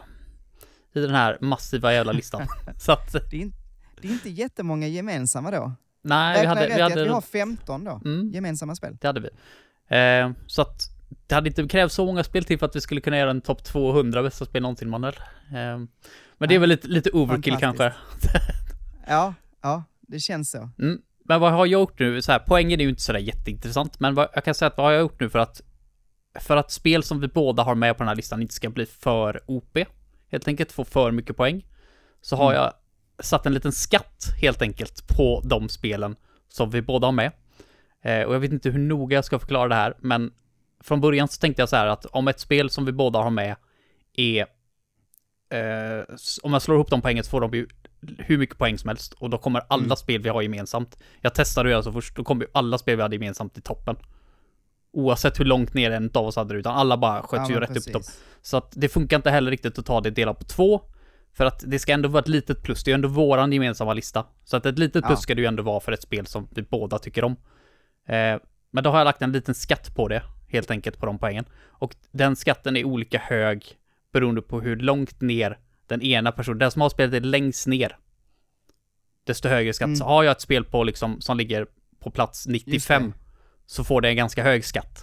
[SPEAKER 2] I den här massiva jävla listan. Så att,
[SPEAKER 1] Det är, in, det är inte jättemånga gemensamma då.
[SPEAKER 2] nej, vi hade... Vi hade
[SPEAKER 1] vi har 15 då?
[SPEAKER 2] mm,
[SPEAKER 1] Gemensamma spel.
[SPEAKER 2] det hade vi. Eh, så att det hade inte krävts så många spel till för att vi skulle kunna göra en topp 200 bästa spel någonsin, Manuel. Eh, men det är väl lite, lite overkill kanske.
[SPEAKER 1] Ja, ja, det känns så.
[SPEAKER 2] Mm. Men vad har jag gjort nu? Så här, poängen är ju inte sådär jätteintressant, men vad, jag kan säga att vad har jag gjort nu för att för att spel som vi båda har med på den här listan inte ska bli för OP, helt enkelt få för mycket poäng, så har
[SPEAKER 1] Mm.
[SPEAKER 2] jag satt en liten skatt helt enkelt på de spelen som vi båda har med. Eh, och jag vet inte hur noga jag ska förklara det här, men från början så tänkte jag så här att om ett spel som vi båda har med är eh, om man slår ihop de poängen så får de ju hur mycket poäng som helst och då kommer alla
[SPEAKER 1] Mm.
[SPEAKER 2] spel vi har gemensamt. Jag testade att göra så först, då kommer ju alla spel vi hade gemensamt i toppen. Oavsett hur långt ner en av oss hade det, utan alla bara sköt ju
[SPEAKER 1] men
[SPEAKER 2] rätt upp dem.
[SPEAKER 1] precis.
[SPEAKER 2] Så att det funkar inte heller riktigt att ta det delat på två. För att det ska ändå vara ett litet plus, det är ju ändå våran gemensamma lista. Så att ett litet plus
[SPEAKER 1] Ja.
[SPEAKER 2] ska det ju ändå vara för ett spel som vi båda tycker om. Eh, men då har jag lagt en liten skatt på det, helt enkelt på de poängen. Och den skatten är olika hög beroende på hur långt ner den ena personen, den som har spelet är längst ner, desto högre skatt.
[SPEAKER 1] Mm.
[SPEAKER 2] Så har jag ett spel på liksom, som ligger på plats 95, så får det en ganska hög skatt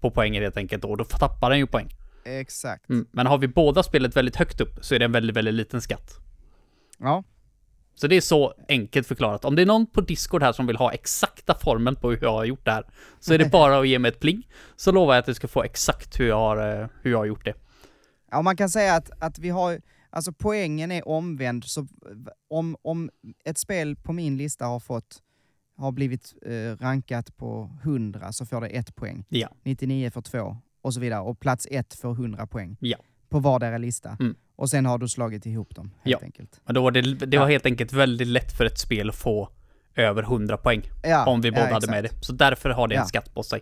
[SPEAKER 2] på poängen helt enkelt och då tappar den ju poäng.
[SPEAKER 1] Exakt.
[SPEAKER 2] Mm. Men har vi båda spelet väldigt högt upp så är det en väldigt, väldigt liten skatt.
[SPEAKER 1] Ja.
[SPEAKER 2] Så det är så enkelt förklarat. Om det är någon på Discord här som vill ha exakta formeln på hur jag har gjort det här, så är det bara att ge mig ett pling, så lovar jag att du ska få exakt hur jag har, eh, hur jag har gjort det.
[SPEAKER 1] Ja, man kan säga att, att vi har, alltså poängen är omvänd, så om, om ett spel på min lista har fått, har blivit eh, rankat på 100 så får det ett poäng.
[SPEAKER 2] Ja.
[SPEAKER 1] 99 får två och så vidare. Och plats ett får 100 poäng.
[SPEAKER 2] Ja.
[SPEAKER 1] På vardera lista.
[SPEAKER 2] Mm.
[SPEAKER 1] Och sen har du slagit ihop dem, helt
[SPEAKER 2] Ja.
[SPEAKER 1] enkelt.
[SPEAKER 2] Men då var det, det var helt enkelt väldigt lätt för ett spel att få över 100 poäng.
[SPEAKER 1] Ja,
[SPEAKER 2] om vi båda
[SPEAKER 1] ja,
[SPEAKER 2] hade med det. Så därför har det en
[SPEAKER 1] Ja.
[SPEAKER 2] skatt på sig.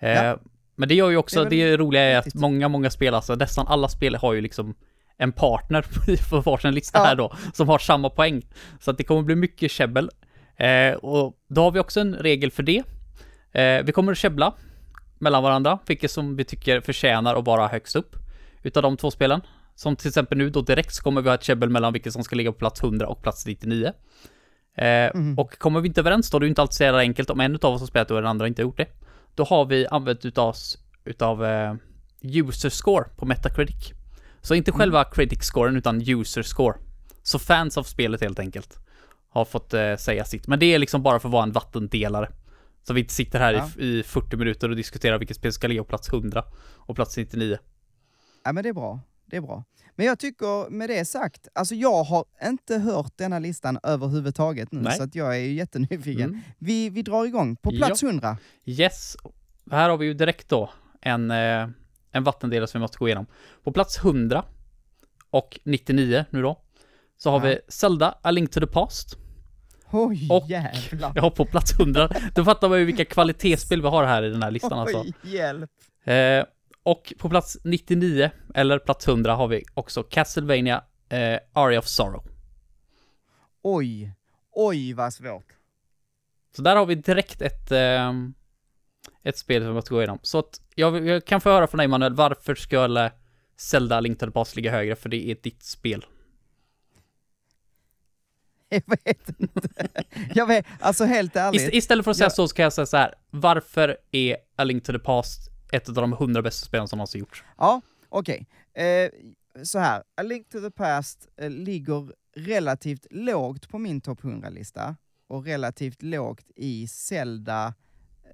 [SPEAKER 2] Eh,
[SPEAKER 1] Ja.
[SPEAKER 2] Men det gör ju också,
[SPEAKER 1] Det
[SPEAKER 2] det,
[SPEAKER 1] är väl
[SPEAKER 2] roliga är att många, många spel, alltså nästan alla spel har ju liksom en partner på varsin lista
[SPEAKER 1] Ja.
[SPEAKER 2] här då, som har samma poäng. Så att det kommer bli mycket käbbel. Eh, och då har vi också en regel för det. Eh, vi kommer att käbbla mellan varandra, vilket som vi tycker förtjänar att vara högst upp utav de två spelen. Som till exempel nu då direkt så kommer vi ha ett käbbel mellan vilket som ska ligga på plats 100 och plats 99. Eh,
[SPEAKER 1] Mhm.
[SPEAKER 2] Och kommer vi inte överens då, det är ju inte alltid så jävla enkelt om en utav oss har spelat och den andra inte har gjort det. Då har vi använt utav utav eh, user score på Metacritic. Så inte själva critic-scoren utan user score. Så fans av spelet helt enkelt har fått eh, säga sitt. Men det är liksom bara för att vara en vattendelare. Så vi inte sitter här
[SPEAKER 1] Ja.
[SPEAKER 2] i, i 40 minuter och diskuterar vilket spel ska ligga på plats 100 och plats 99.
[SPEAKER 1] Ja, men det är bra. Det är bra. Men jag tycker med det sagt, alltså jag har inte hört denna listan överhuvudtaget nu,
[SPEAKER 2] Nej.
[SPEAKER 1] så att jag är ju jättenyfiken.
[SPEAKER 2] Mm.
[SPEAKER 1] Vi, vi drar igång. På plats 100.
[SPEAKER 2] Yes, här har vi ju direkt då en, eh, en vattendelare som vi måste gå igenom. På plats 100 och 99 nu då, så har
[SPEAKER 1] Ja.
[SPEAKER 2] vi Zelda A Link to the Past.
[SPEAKER 1] Oj,
[SPEAKER 2] Och-
[SPEAKER 1] jävlar.
[SPEAKER 2] Jag har på plats 100. Då fattar man ju vilka kvalitetsspel vi har här i den här listan alltså.
[SPEAKER 1] Oj, hjälp.
[SPEAKER 2] Eh, och på plats 99, eller plats 100, har vi också Castlevania eh, Aria of Sorrow.
[SPEAKER 1] Oj. Oj, vad svårt.
[SPEAKER 2] Så där har vi direkt ett, eh, ett spel som vi måste gå igenom. Så att jag, jag kan få höra från dig Manuel, varför skulle Zelda Link to the Past ligga högre? För det är ditt spel.
[SPEAKER 1] Jag vet inte. Jag vet, alltså helt ärligt.
[SPEAKER 2] Ist istället för att säga
[SPEAKER 1] Ja.
[SPEAKER 2] så, kan jag säga så här. Varför är A Link to the Past ett av de 100 bästa spelen som någonsin gjorts?
[SPEAKER 1] Ja, okej. Eh, så här, A Link to the Past eh, ligger relativt lågt på min topp 100-lista och relativt lågt i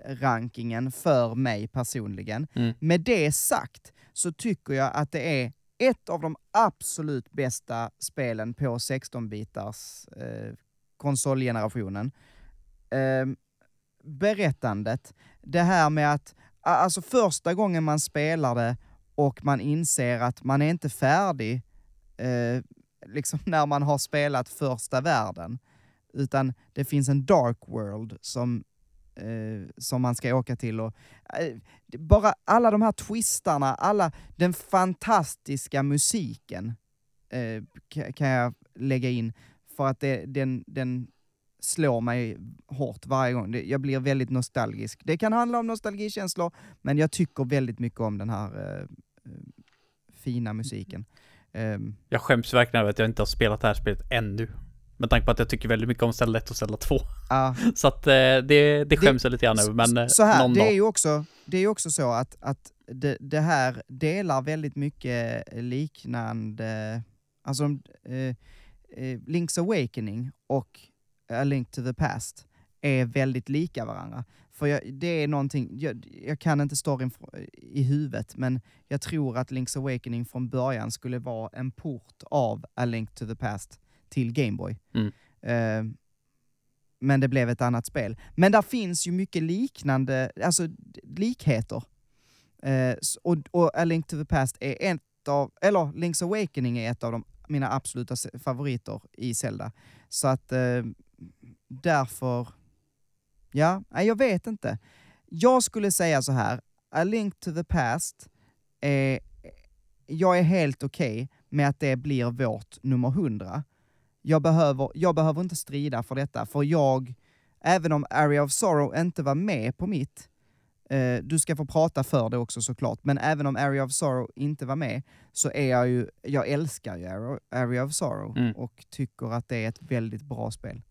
[SPEAKER 1] Zelda-rankingen för mig personligen.
[SPEAKER 2] Mm.
[SPEAKER 1] Med det sagt så tycker jag att det är ett av de absolut bästa spelen på 16-bitars eh, konsolgenerationen. Eh, berättandet, det här med att, alltså första gången man spelar det och man inser att man är inte färdig eh, liksom när man har spelat första världen, utan det finns en dark world som, eh, som man ska åka till. Och, eh, bara alla de här twistarna, alla, den fantastiska musiken eh, kan jag lägga in för att det, den, den slår mig hårt varje gång. Det, jag blir väldigt nostalgisk. Det kan handla om nostalgikänslor, men jag tycker väldigt mycket om den här eh, eh fina musiken. Um,
[SPEAKER 2] Jag skäms verkligen över att jag inte har spelat det här spelet ännu. Med tanke på att jag tycker väldigt mycket om Zelda 1 och Zelda 2.
[SPEAKER 1] ja.
[SPEAKER 2] Så att eh, det, det skäms jag lite grann över, men eh,
[SPEAKER 1] så här,
[SPEAKER 2] någon
[SPEAKER 1] det är
[SPEAKER 2] dag.
[SPEAKER 1] ju också, det är ju också så att, att det, det här delar väldigt mycket liknande, alltså eh, eh, Link's Awakening och A Link to the Past är väldigt lika varandra. För jag, det är någonting, jag, jag kan inte storyn i huvudet, men jag tror att Link's Awakening från början skulle vara en port av A Link to the Past till Gameboy.
[SPEAKER 2] Mm.
[SPEAKER 1] Eh, men det blev ett annat spel. Men där finns ju mycket liknande, alltså likheter. S- och, och A Link to the Past är ett av, eller Link's Awakening är ett av de, mina absoluta favoriter i Zelda. Så att eh, därför, ja, nej, jag vet inte. Jag skulle säga så här, A Link to the Past, är, jag är helt okej med att det blir vårt nummer 100 jag behöver, jag behöver inte strida för detta, för jag, även om Area of Sorrow inte var med på mitt, eh, du ska få prata för det också såklart, men även om Area of Sorrow inte var med, så är jag ju, jag älskar ju Area, Area of Sorrow
[SPEAKER 2] Mm.
[SPEAKER 1] och tycker att det är ett väldigt bra spel.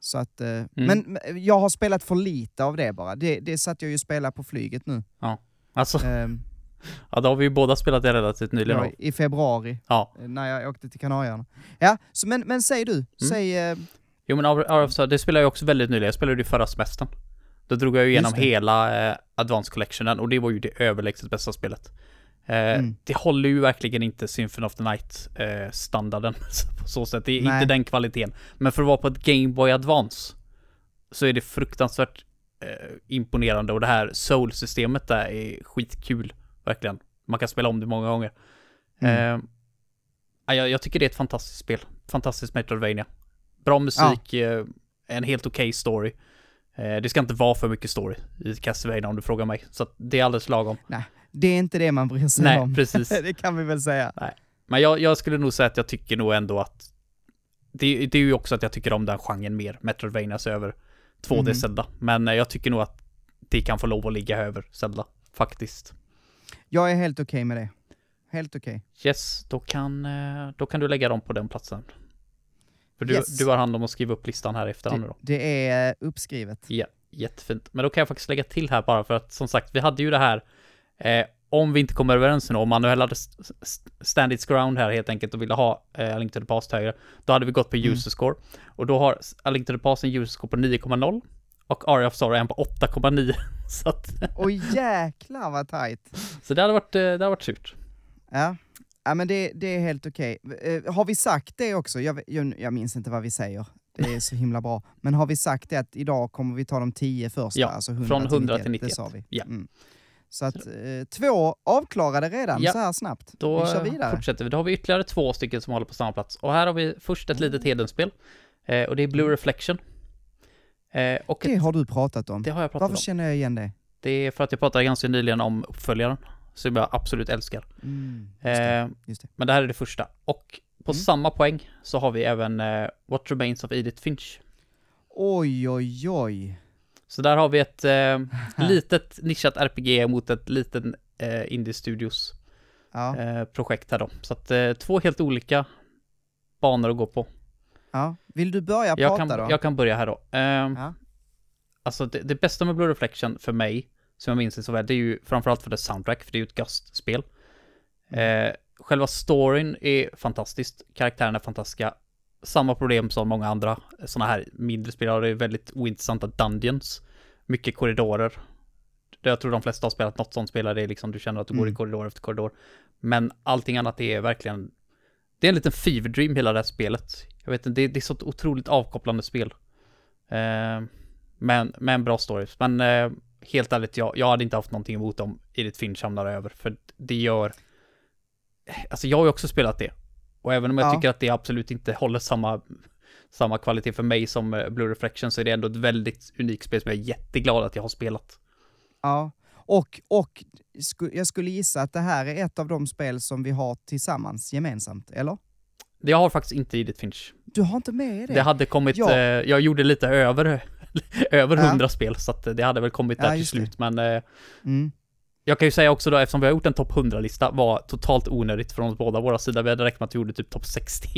[SPEAKER 1] Så att, eh,
[SPEAKER 2] Mm.
[SPEAKER 1] men jag har spelat för lite av det bara. Det, det satt jag ju och spelade på flyget nu.
[SPEAKER 2] Alltså,
[SPEAKER 1] Ehm,
[SPEAKER 2] Ja, då har vi ju båda spelat det relativt nyligen.
[SPEAKER 1] Ja. I februari,
[SPEAKER 2] Ja.
[SPEAKER 1] eh, när jag åkte till Kanarieöarna. Ja, så, men, men säg du, säg... Eh,
[SPEAKER 2] Jo men Hour of Sorrow, det spelade jag också väldigt nyligen. Jag spelade det förra semestern. Då drog jag ju igenom hela eh, Advanced Collectionen och det var ju det överlägset bästa spelet. Eh,
[SPEAKER 1] Mm.
[SPEAKER 2] Det håller ju verkligen inte Symphony of the Night eh, på så sätt. Det är
[SPEAKER 1] Nej.
[SPEAKER 2] inte den kvaliteten. Men för att vara på ett Game Boy Advance så är det fruktansvärt eh, imponerande och det här Soul-systemet där är skitkul. Verkligen. Man kan spela om det många gånger.
[SPEAKER 1] Mm.
[SPEAKER 2] Eh, ja, jag, jag tycker det är ett fantastiskt spel. Fantastiskt Metroidvania. Bra musik, eh, en helt okej story. Eh, det ska inte vara för mycket story i Castlevania om du frågar mig. Så det är alldeles lagom.
[SPEAKER 1] det är inte det man bryr sig
[SPEAKER 2] Nej,
[SPEAKER 1] om.
[SPEAKER 2] precis.
[SPEAKER 1] det kan vi väl säga.
[SPEAKER 2] Men jag, jag skulle nog säga att jag tycker nog ändå att det, det är ju också att jag tycker om den genren mer, Metroidvanias över 2D
[SPEAKER 1] Mhm.
[SPEAKER 2] Zelda. Men eh, jag tycker nog att det kan få lov att ligga över Zelda, faktiskt.
[SPEAKER 1] Jag är helt okej med det. Helt okej.
[SPEAKER 2] Yes, då kan, eh, då kan du lägga dem på den platsen. För du,
[SPEAKER 1] Yes.
[SPEAKER 2] du har hand om att skriva upp listan här efter
[SPEAKER 1] Det,
[SPEAKER 2] nu då.
[SPEAKER 1] det är eh, uppskrivet.
[SPEAKER 2] Ja, jättefint. Men då kan jag faktiskt lägga till här bara för att som sagt, vi hade ju det här eh, om vi inte kommer överens nu, om Manuel hade st- st- stand its ground här helt enkelt och ville ha eh, A Link to the Past högre, då hade vi gått på
[SPEAKER 1] Mm.
[SPEAKER 2] user score. Och då har A Link to the Past en user score på 9,0 och Aria of Sorrow en på 8,9. Så, att,
[SPEAKER 1] Oj jäklar vad tajt.
[SPEAKER 2] så det hade varit, eh, det hade varit surt.
[SPEAKER 1] Ja. Ja men det, det är helt okej. Eh, har vi sagt det också? Jag, jag, minns inte vad vi säger. Det är så himla bra. Men har vi sagt det att idag kommer vi ta de tio första?
[SPEAKER 2] Ja,
[SPEAKER 1] alltså 100
[SPEAKER 2] från 100 till
[SPEAKER 1] 91, Det
[SPEAKER 2] 91.
[SPEAKER 1] sa vi.
[SPEAKER 2] Ja.
[SPEAKER 1] Mm. Så att eh, två avklarade redan
[SPEAKER 2] Ja.
[SPEAKER 1] så här snabbt.
[SPEAKER 2] Då
[SPEAKER 1] vi kör vidare.
[SPEAKER 2] fortsätter vi. Då har vi ytterligare två stycken som håller på samma plats. Och här har vi först ett litet Hedenspel. Eh, och det är Blue Reflection. Eh, och.
[SPEAKER 1] Det
[SPEAKER 2] ett,
[SPEAKER 1] har du pratat om.
[SPEAKER 2] det har jag pratat
[SPEAKER 1] Varför
[SPEAKER 2] om.
[SPEAKER 1] känner jag igen det?
[SPEAKER 2] Det är för att jag pratade ganska nyligen om uppföljaren. Som jag absolut älskar.
[SPEAKER 1] Mm, just det.
[SPEAKER 2] Eh,
[SPEAKER 1] Just det.
[SPEAKER 2] men det här är det första. Och på
[SPEAKER 1] Mm.
[SPEAKER 2] samma poäng så har vi även eh, What Remains of Edith Finch.
[SPEAKER 1] Oj, oj, oj.
[SPEAKER 2] Så där har vi ett eh, litet nischat RPG mot ett litet eh, Indie Studios
[SPEAKER 1] Ja,
[SPEAKER 2] eh, projekt här då. Så att eh, två helt olika banor att gå på.
[SPEAKER 1] Ja. Vill du börja
[SPEAKER 2] Jag
[SPEAKER 1] prata
[SPEAKER 2] kan,
[SPEAKER 1] då?
[SPEAKER 2] jag kan börja här då. Ehm,
[SPEAKER 1] Ja.
[SPEAKER 2] Alltså det, det bästa med Blue Reflection för mig, som jag minns det så väl, det är ju framförallt för det soundtrack, för det är ju ett Gust-spel.
[SPEAKER 1] Mm.
[SPEAKER 2] Eh, själva storyn är fantastiskt, karaktärerna är fantastiska. Samma problem som många andra sådana här mindre spel har, det är väldigt ointressanta dungeons. Mycket korridorer. Jag tror de flesta har spelat något sånt spel, där det är liksom du känner att du går i
[SPEAKER 1] Mm.
[SPEAKER 2] korridor efter korridor. Men allting annat är verkligen, det är en liten fever dream hela det här spelet. Jag vet inte, det, det är så ett otroligt avkopplande spel. Eh, men, med en bra story. Men eh, helt ärligt, jag, jag hade inte haft någonting emot om Edith Finch hamnar över. För det gör... Alltså jag har ju också spelat det. Och även om jag
[SPEAKER 1] Ja.
[SPEAKER 2] tycker att det absolut inte håller samma, samma kvalitet för mig som eh, Blue Reflection så är det ändå ett väldigt unikt spel som jag är jätteglad att jag har spelat.
[SPEAKER 1] Ja, och, och sku, jag skulle gissa att det här är ett av de spel som vi har tillsammans gemensamt, eller?
[SPEAKER 2] Jag har faktiskt inte Edith Finch.
[SPEAKER 1] Du har inte med det?
[SPEAKER 2] Det hade kommit,
[SPEAKER 1] Ja.
[SPEAKER 2] eh, jag gjorde lite över, över
[SPEAKER 1] Ja.
[SPEAKER 2] 100 spel så att det hade väl kommit
[SPEAKER 1] Ja,
[SPEAKER 2] där till
[SPEAKER 1] just det.
[SPEAKER 2] slut. Men eh,
[SPEAKER 1] Mm.
[SPEAKER 2] Jag kan ju säga också då, eftersom vi har gjort en topp 100-lista, var totalt onödigt från oss båda våra sidor. Vi hade räknat med att vi gjorde typ topp 60.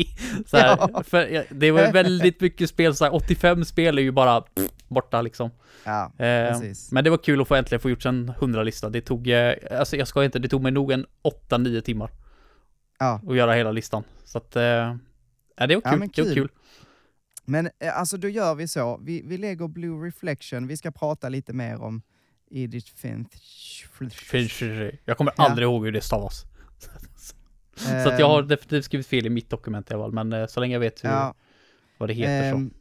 [SPEAKER 2] Så här,
[SPEAKER 1] Ja.
[SPEAKER 2] för ja, det var väldigt mycket spel, så här, 85 spel är ju bara pff, borta liksom.
[SPEAKER 1] Ja,
[SPEAKER 2] Eh, men det var kul att få äntligen få gjort en 100-lista. Det tog, eh, alltså jag ska inte, det tog mig nog en 8-9 timmar
[SPEAKER 1] Ja.
[SPEAKER 2] att göra hela listan. Så att, eh, ja, det var
[SPEAKER 1] Ja,
[SPEAKER 2] kul.
[SPEAKER 1] men
[SPEAKER 2] Det var
[SPEAKER 1] kul.
[SPEAKER 2] kul.
[SPEAKER 1] Men eh, alltså då gör vi så, vi, vi lägger Blue Reflection, vi ska prata lite mer om Edith Finch.
[SPEAKER 2] Jag kommer
[SPEAKER 1] Ja.
[SPEAKER 2] aldrig ihåg hur det stavas. Så att jag har definitivt skrivit fel i mitt dokument i alla fall, men eh, så länge jag vet hur,
[SPEAKER 1] Ja,
[SPEAKER 2] vad det heter så.
[SPEAKER 1] ehm,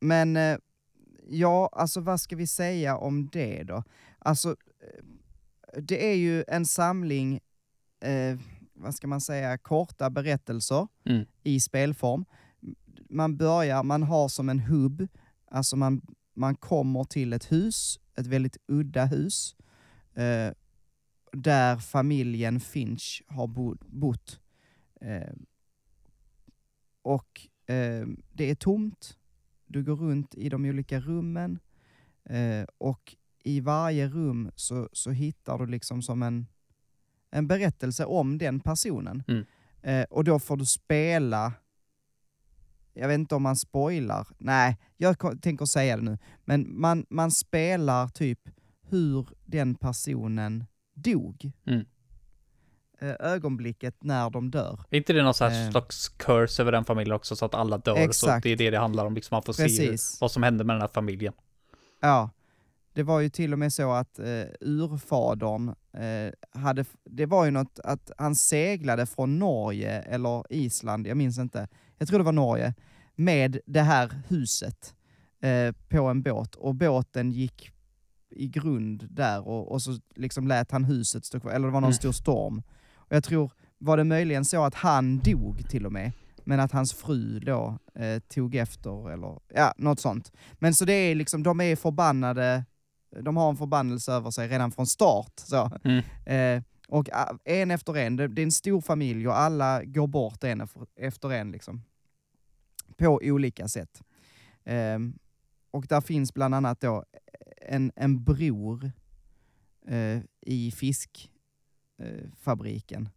[SPEAKER 1] Men eh, ja, alltså vad ska vi säga om det då? Alltså, eh, det är ju en samling, eh, vad ska man säga, korta berättelser
[SPEAKER 2] Mm.
[SPEAKER 1] i spelform. Man börjar, man har som en hubb, alltså man, man kommer till ett hus, ett väldigt udda hus, eh, där familjen Finch har bo, bott. Eh, och eh, det är tomt, du går runt i de olika rummen eh, och i varje rum så, så hittar du liksom som en, en berättelse om den personen.
[SPEAKER 2] Mm.
[SPEAKER 1] Eh, och då får du spela, jag vet inte om man spoilar, nej, jag tänker säga det nu, men man, man spelar typ hur den personen dog.
[SPEAKER 2] Mm.
[SPEAKER 1] eh, ögonblicket när de dör.
[SPEAKER 2] Är inte det någon
[SPEAKER 1] Eh.
[SPEAKER 2] slags curse över den familjen också, så att alla dör? Så
[SPEAKER 1] Exakt.
[SPEAKER 2] det är det det handlar om, liksom man får se
[SPEAKER 1] Precis.
[SPEAKER 2] hur, vad som hände med den här familjen.
[SPEAKER 1] Ja, det var ju till och med så att eh, urfadern eh, hade, det var ju något att han seglade från Norge eller Island, jag minns inte, jag tror det var Norge, med det här huset eh, på en båt och båten gick i grund där och, och så liksom lät han huset stå kvar, eller det var någon
[SPEAKER 2] Mm.
[SPEAKER 1] stor storm. Och jag tror, var det möjligen så att han dog till och med, men att hans fru då eh, tog efter, eller ja, något sånt. Men så det är liksom, de är förbannade, de har en förbannelse över sig redan från start. Så.
[SPEAKER 2] Mm.
[SPEAKER 1] Eh, och ah, en efter en, det, det är en stor familj och alla går bort en efter- efter en liksom. På olika sätt. Ehm, och där finns bland annat då en, en bror eh, i fiskfabriken. Eh, fabriken.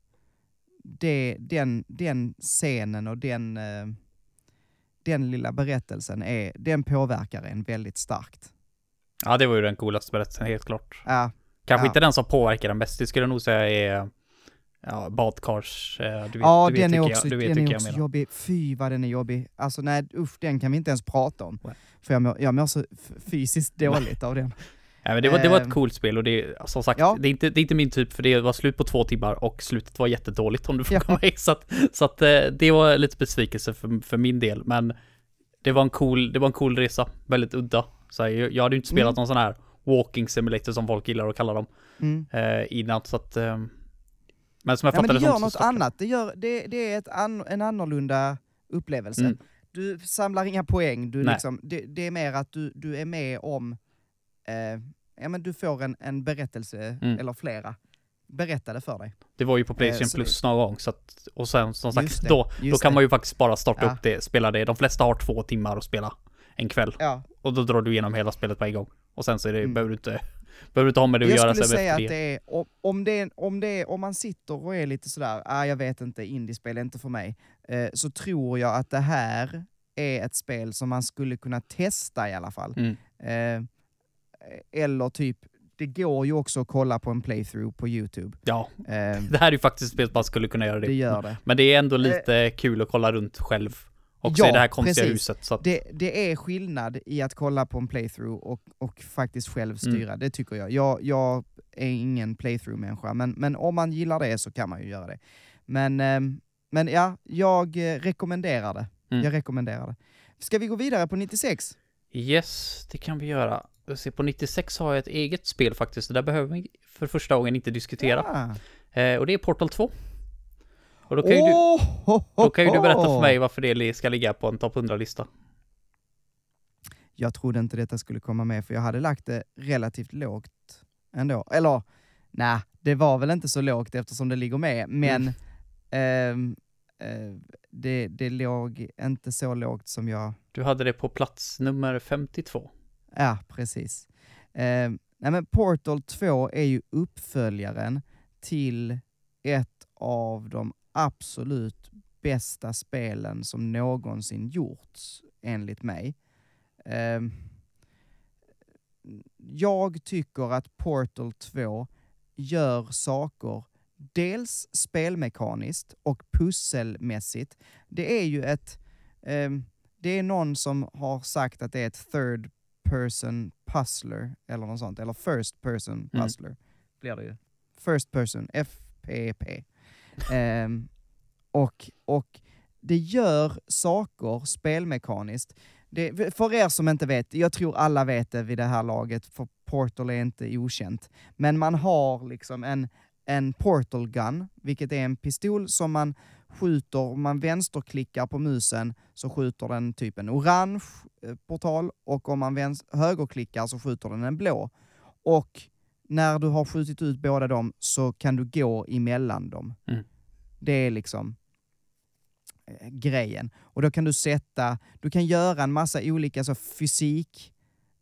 [SPEAKER 1] det, den, den scenen och den, eh, den lilla berättelsen, är, den påverkar en väldigt starkt.
[SPEAKER 2] Ja, det var ju den coolaste berättelsen, helt klart.
[SPEAKER 1] Ja,
[SPEAKER 2] Kanske
[SPEAKER 1] Ja.
[SPEAKER 2] inte den som påverkar den bäst, det skulle jag nog säga är ja, badkars... eh, Du vet,
[SPEAKER 1] ja
[SPEAKER 2] du vet
[SPEAKER 1] den är också,
[SPEAKER 2] jag, vet
[SPEAKER 1] den är
[SPEAKER 2] jag
[SPEAKER 1] också
[SPEAKER 2] menar.
[SPEAKER 1] jobbig. Fy vad den är jobbig. Alltså nej usch, den kan vi inte ens prata om.
[SPEAKER 2] Nej.
[SPEAKER 1] För jag mår, jag mår så fysiskt dåligt av den.
[SPEAKER 2] Ja, men det, var, det var ett
[SPEAKER 1] Ehm.
[SPEAKER 2] coolt spel och det som sagt,
[SPEAKER 1] Ja.
[SPEAKER 2] det, är inte, det är inte min typ för det var slut på två timmar och slutet var jättedåligt om du
[SPEAKER 1] Ja.
[SPEAKER 2] frågar mig. Så att, så att eh, det var lite besvikelse för, för min del, men det var en cool, det var en cool resa, väldigt udda. Så här, jag, jag hade ju inte spelat
[SPEAKER 1] Mm.
[SPEAKER 2] någon sån här walking simulator som folk gillar att kalla dem
[SPEAKER 1] Mm.
[SPEAKER 2] eh, innan, så att eh, men som jag
[SPEAKER 1] Ja, men
[SPEAKER 2] fattade
[SPEAKER 1] det gör något annat. Det, gör, det, det är ett an, en annorlunda upplevelse.
[SPEAKER 2] Mm.
[SPEAKER 1] Du samlar inga poäng, du
[SPEAKER 2] Nej.
[SPEAKER 1] liksom, det, det är mer att du, du är med om, eh, ja men du får en, en berättelse,
[SPEAKER 2] Mm.
[SPEAKER 1] eller flera, berättade för dig.
[SPEAKER 2] Det var ju på Playstation
[SPEAKER 1] Eh,
[SPEAKER 2] Plus någon gång, så att, och sen som sagt,
[SPEAKER 1] det,
[SPEAKER 2] då, då kan
[SPEAKER 1] det.
[SPEAKER 2] man ju faktiskt bara starta
[SPEAKER 1] Ja.
[SPEAKER 2] upp det, spela det. De flesta har två timmar att spela en kväll.
[SPEAKER 1] Ja,
[SPEAKER 2] Och då drar du igenom hela spelet på en gång. Och sen så är det,
[SPEAKER 1] Mm.
[SPEAKER 2] behöver du inte, behöver du inte ha med det att
[SPEAKER 1] jag
[SPEAKER 2] göra
[SPEAKER 1] skulle
[SPEAKER 2] sen
[SPEAKER 1] säga att
[SPEAKER 2] det.
[SPEAKER 1] är, om- det om, det om man sitter och är lite sådär, ah, jag vet inte, indiespel är inte för mig, eh, så tror jag att det här är ett spel som man skulle kunna testa i alla fall.
[SPEAKER 2] Mm.
[SPEAKER 1] Eh, eller typ, det går ju också att kolla på en playthrough på YouTube.
[SPEAKER 2] Ja,
[SPEAKER 1] Eh,
[SPEAKER 2] det här är ju faktiskt ett spel man skulle kunna göra det.
[SPEAKER 1] det gör det.
[SPEAKER 2] Men det är ändå lite kul att kolla runt själv. Också
[SPEAKER 1] Ja,
[SPEAKER 2] i det här konstiga
[SPEAKER 1] precis.
[SPEAKER 2] huset. Att,
[SPEAKER 1] det. Det är skillnad i att kolla på en playthrough och, och faktiskt själv
[SPEAKER 2] Mm.
[SPEAKER 1] styra, det tycker jag. jag. Jag är ingen playthrough-människa, men, men om man gillar det så kan man ju göra det. Men, ehm, men ja, jag rekommenderar det.
[SPEAKER 2] Mm.
[SPEAKER 1] Jag rekommenderar det. Ska vi gå vidare på 96?
[SPEAKER 2] yes, det kan vi göra. På 96 har jag ett eget spel faktiskt. Det där behöver vi för första gången inte diskutera.
[SPEAKER 1] Ah.
[SPEAKER 2] Eh, och det är Portal 2. Och då kan, ju du, då kan ju du berätta för mig varför det ska ligga på en topp 100-lista.
[SPEAKER 1] Jag trodde inte detta skulle komma med, för jag hade lagt det relativt lågt ändå. Eller, nej, det var väl inte så lågt eftersom det ligger med, men ehm, eh, det, det låg inte så lågt som jag...
[SPEAKER 2] Du hade det på plats nummer 52.
[SPEAKER 1] Ja, precis. Ehm, nej, men Portal 2 är ju uppföljaren till ett av de absolut bästa spelen som någonsin gjorts, enligt mig. Ehm, jag tycker att Portal 2 gör saker dels spelmekaniskt och pusselmässigt. Det är ju ett... ehm, det är någon som har sagt att det är ett third person puzzler, eller något sånt, eller first person
[SPEAKER 2] Mm.
[SPEAKER 1] puzzler blir det ju. First person, FPP. Eh, och, och det gör saker spelmekaniskt. Det, för er som inte vet, jag tror alla vet det vid det här laget, för Portal är inte okänt. Men man har liksom en, en portal gun, vilket är en pistol som man skjuter, om man vänsterklickar på musen så skjuter den typ en orange eh, portal och om man vänster, högerklickar så skjuter den en blå. Och när du har skjutit ut båda dem så kan du gå emellan dem.
[SPEAKER 2] Mm.
[SPEAKER 1] Det är liksom eh, grejen. Och då kan du sätta, du kan göra en massa olika så fysik,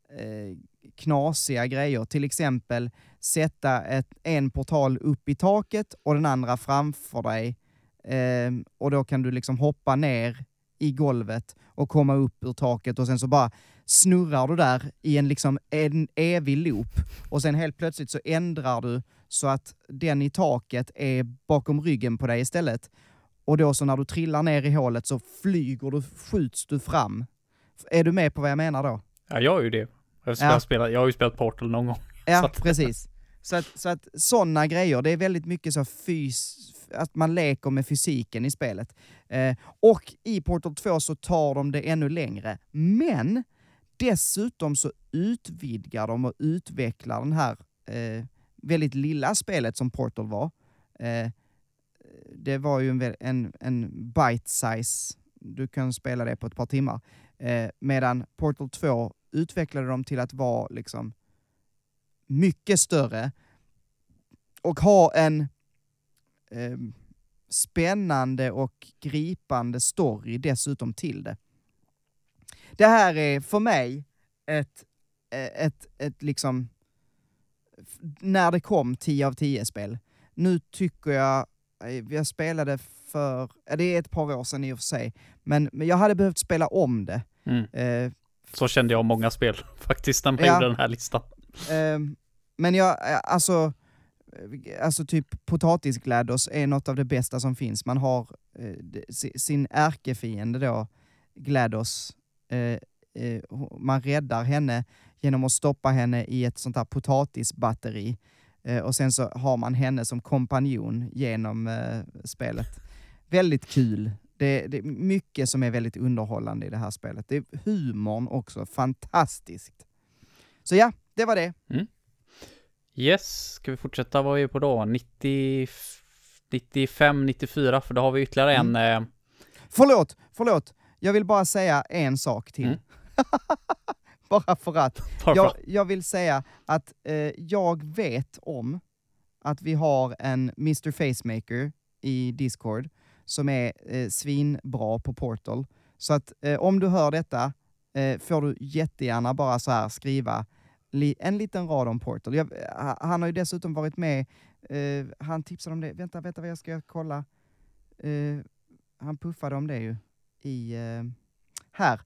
[SPEAKER 1] eh, knasiga grejer. Till exempel sätta ett, en portal upp i taket och den andra framför dig. Eh, och då kan du liksom hoppa ner i golvet och komma upp ur taket och sen så bara snurrar du där i en, liksom, en evig loop och sen helt plötsligt så ändrar du så att den i taket är bakom ryggen på dig istället. Och då så när du trillar ner i hålet så flyger du, skjuts du fram. Är du med på vad jag menar då?
[SPEAKER 2] Ja, jag är ju det. Jag,
[SPEAKER 1] Ja.
[SPEAKER 2] spelat, jag har ju spelat Portal någon gång.
[SPEAKER 1] Ja,
[SPEAKER 2] Så
[SPEAKER 1] precis. Så att, så att sådana grejer, det är väldigt mycket så fys, att man leker med fysiken i spelet. Eh, och i Portal 2 så tar de det ännu längre. Men dessutom så utvidgar de och utvecklar den här eh, väldigt lilla spelet som Portal var. Eh, det var ju en, en, en bite size, du kan spela det på ett par timmar. Eh, medan Portal 2 utvecklade de till att vara liksom mycket större och ha en eh, spännande och gripande story dessutom till det. Det här är för mig ett, eh, ett, ett liksom, när det kom 10 av 10 spel. Nu tycker jag, eh, jag spelade för, det är ett par år sedan i och för sig, men, men jag hade behövt spela om det.
[SPEAKER 2] Mm.
[SPEAKER 1] Eh,
[SPEAKER 2] Så kände jag om många spel faktiskt när man
[SPEAKER 1] Ja.
[SPEAKER 2] gjorde den här listan.
[SPEAKER 1] Ehm, men jag, eh, alltså, eh, alltså typ potatisglados är något av det bästa som finns. Man har eh, sin ärkefiende då, Glados. Eh, eh, man räddar henne genom att stoppa henne i ett sånt här potatisbatteri. Eh, och sen så har man henne som kompanjon genom spelet. Väldigt kul. Det, det är mycket som är väldigt underhållande i det här spelet. Det är humorn också, fantastiskt. Så ja, det var det.
[SPEAKER 2] Yes, ska vi fortsätta? Vad är vi på då? 90, 95, 94, för då har vi ytterligare en...
[SPEAKER 1] Mm.
[SPEAKER 2] Eh,
[SPEAKER 1] Förlåt, förlåt. Jag vill bara säga en sak till.
[SPEAKER 2] Mm.
[SPEAKER 1] bara för att. Jag, jag vill säga att eh, jag vet om att vi har en Mr Facemaker i Discord som är eh, svinbra på Portal. Så att eh, om du hör detta eh, får du jättegärna bara så här skriva li, en liten rad om Portal. Jag, ha- han har ju dessutom varit med, eh, han tipsade om det, vänta, vänta vad jag ska kolla. Eh, han puffade om det ju i, eh, här,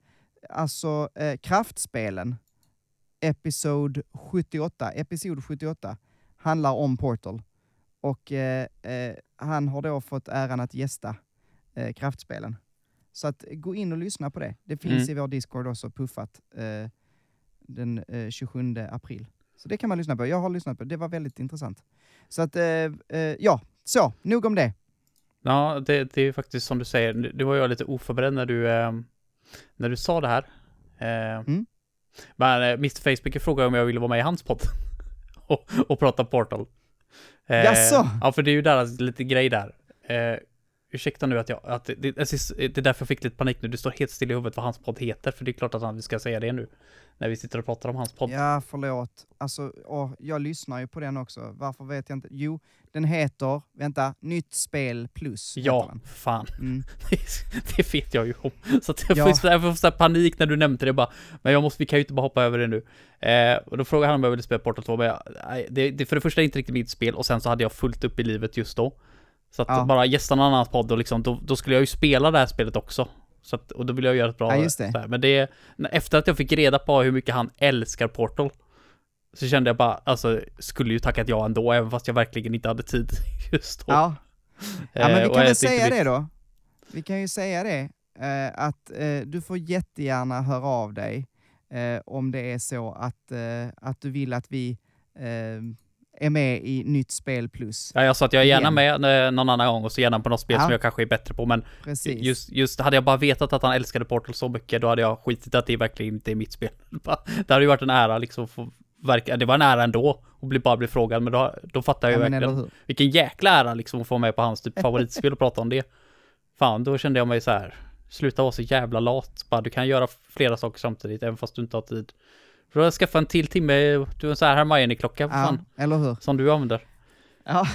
[SPEAKER 1] alltså eh, kraftspelen, episod 78, episod 78 handlar om Portal. Och eh, eh, han har då fått äran att gästa eh, kraftspelen. Så att gå in och lyssna på det. Det finns
[SPEAKER 2] Mm.
[SPEAKER 1] i vår Discord också puffat eh, den eh, 27 april. Så det kan man lyssna på. Jag har lyssnat på det. Det var väldigt intressant. Så att, ja, så, nog om det.
[SPEAKER 2] Ja, det, det är faktiskt som du säger, nu nu var jag lite oförberedd när du, eh, när du sa det här. Eh,
[SPEAKER 1] Mm.
[SPEAKER 2] Men eh, Mr Facebook frågade om jag ville vara med i hans podd och, och prata Portal. Eh,
[SPEAKER 1] Jaså?
[SPEAKER 2] Ja, för det är ju deras lite grej där. Ursäkta nu att jag, att det, det, det är därför jag fick lite panik nu. Du står helt still i huvudet vad hans podd heter, för det är klart att han, vi ska säga det nu. När vi sitter och pratar om hans podd.
[SPEAKER 1] Ja, förlåt. Alltså, åh, jag lyssnar ju på den också. Varför vet jag inte. Jo, den heter, vänta, Nytt spel plus.
[SPEAKER 2] Ja, fan.
[SPEAKER 1] Mm.
[SPEAKER 2] det vet jag ju om. Så att jag
[SPEAKER 1] Ja.
[SPEAKER 2] får, jag får så panik när du nämnde det bara. Men jag måste, vi kan ju inte bara hoppa över det nu. Eh, och då frågade han om jag ville spela Portal 2, men jag, det, det, för det första är inte riktigt mitt spel och sen så hade jag fullt upp i livet just då. Så att
[SPEAKER 1] Ja.
[SPEAKER 2] bara gästa någon annans podd och liksom, då, då skulle jag ju spela det här spelet också. Så att, och då vill jag göra ett bra...
[SPEAKER 1] Ja, just det.
[SPEAKER 2] så här. Men det, efter att jag fick reda på hur mycket han älskar Portal, så kände jag bara, alltså, skulle ju tackat ja ändå, även fast jag verkligen inte hade tid just då.
[SPEAKER 1] Ja. ja, men
[SPEAKER 2] Eh,
[SPEAKER 1] vi kan väl säga det då. Vi kan ju säga det, eh, att eh, du får jättegärna höra av dig om det är så att, att du vill att vi är med i Nytt spel plus.
[SPEAKER 2] Ja, jag sa att jag är gärna
[SPEAKER 1] Igen.
[SPEAKER 2] med eh, någon annan gång och så gärna på något spel
[SPEAKER 1] Ja.
[SPEAKER 2] som jag kanske är bättre på, men
[SPEAKER 1] Precis.
[SPEAKER 2] just, just hade jag bara vetat att han älskade Portal så mycket, då hade jag skitit att det verkligen inte är mitt spel. Det hade ju varit en ära liksom, få verka, det var en ära ändå, att bli, bara bli frågad, men då, då fattar jag
[SPEAKER 1] ja,
[SPEAKER 2] ju verkligen, vilken jäkla ära liksom att få med på hans typ favoritspel och prata om det. Fan, då kände jag mig så här. sluta vara så jävla lat, bara du kan göra flera saker samtidigt, även fast du inte har tid. Då har jag skaffat en till timme, du har en sån här Hermione-klocka,
[SPEAKER 1] Ja,
[SPEAKER 2] fan,
[SPEAKER 1] eller hur?
[SPEAKER 2] som du använder.
[SPEAKER 1] Ja,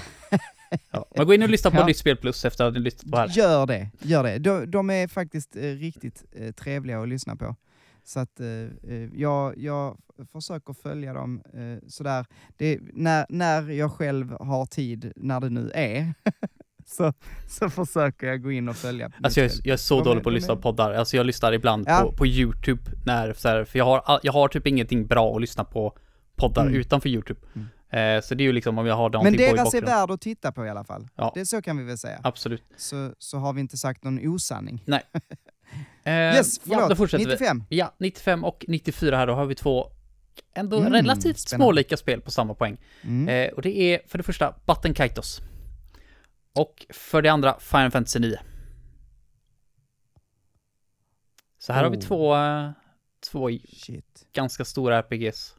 [SPEAKER 2] Ja. Men gå in och lyssna på
[SPEAKER 1] Ja.
[SPEAKER 2] Nytt Spel Plus efter att ni lyssnat på det här.
[SPEAKER 1] gör det. Gör det. De, de är faktiskt eh, riktigt eh, trevliga att lyssna på. Så att eh, eh, jag, jag försöker följa dem eh, sådär. Det, när, när jag själv har tid, när det nu är, så, så försöker jag gå in och följa.
[SPEAKER 2] Alltså jag är, jag är så
[SPEAKER 1] De
[SPEAKER 2] dålig på att lyssna på poddar. Alltså jag lyssnar ibland
[SPEAKER 1] Ja.
[SPEAKER 2] på, på YouTube när, så här, för jag har, jag har typ ingenting bra att lyssna på poddar
[SPEAKER 1] Mm.
[SPEAKER 2] utanför YouTube. Eh, så det är ju liksom om jag har
[SPEAKER 1] Men
[SPEAKER 2] någonting i
[SPEAKER 1] deras är värd att titta på i alla fall.
[SPEAKER 2] Ja.
[SPEAKER 1] Det så kan vi väl säga.
[SPEAKER 2] Absolut.
[SPEAKER 1] Så, så har vi inte sagt någon osanning.
[SPEAKER 2] Eh,
[SPEAKER 1] Yes,
[SPEAKER 2] ja,
[SPEAKER 1] förlåt.
[SPEAKER 2] då fortsätter vi.
[SPEAKER 1] 95.
[SPEAKER 2] Ja, 95 och 94 här, då har vi två ändå
[SPEAKER 1] Mm,
[SPEAKER 2] relativt
[SPEAKER 1] spännande.
[SPEAKER 2] smålika spel på samma poäng.
[SPEAKER 1] Mm.
[SPEAKER 2] Eh, och det är för det första Button Kaitos. Och för det andra Final Fantasy 9. Så här har vi
[SPEAKER 1] Oh.
[SPEAKER 2] två, eh, två
[SPEAKER 1] Shit.
[SPEAKER 2] ganska stora RPGs.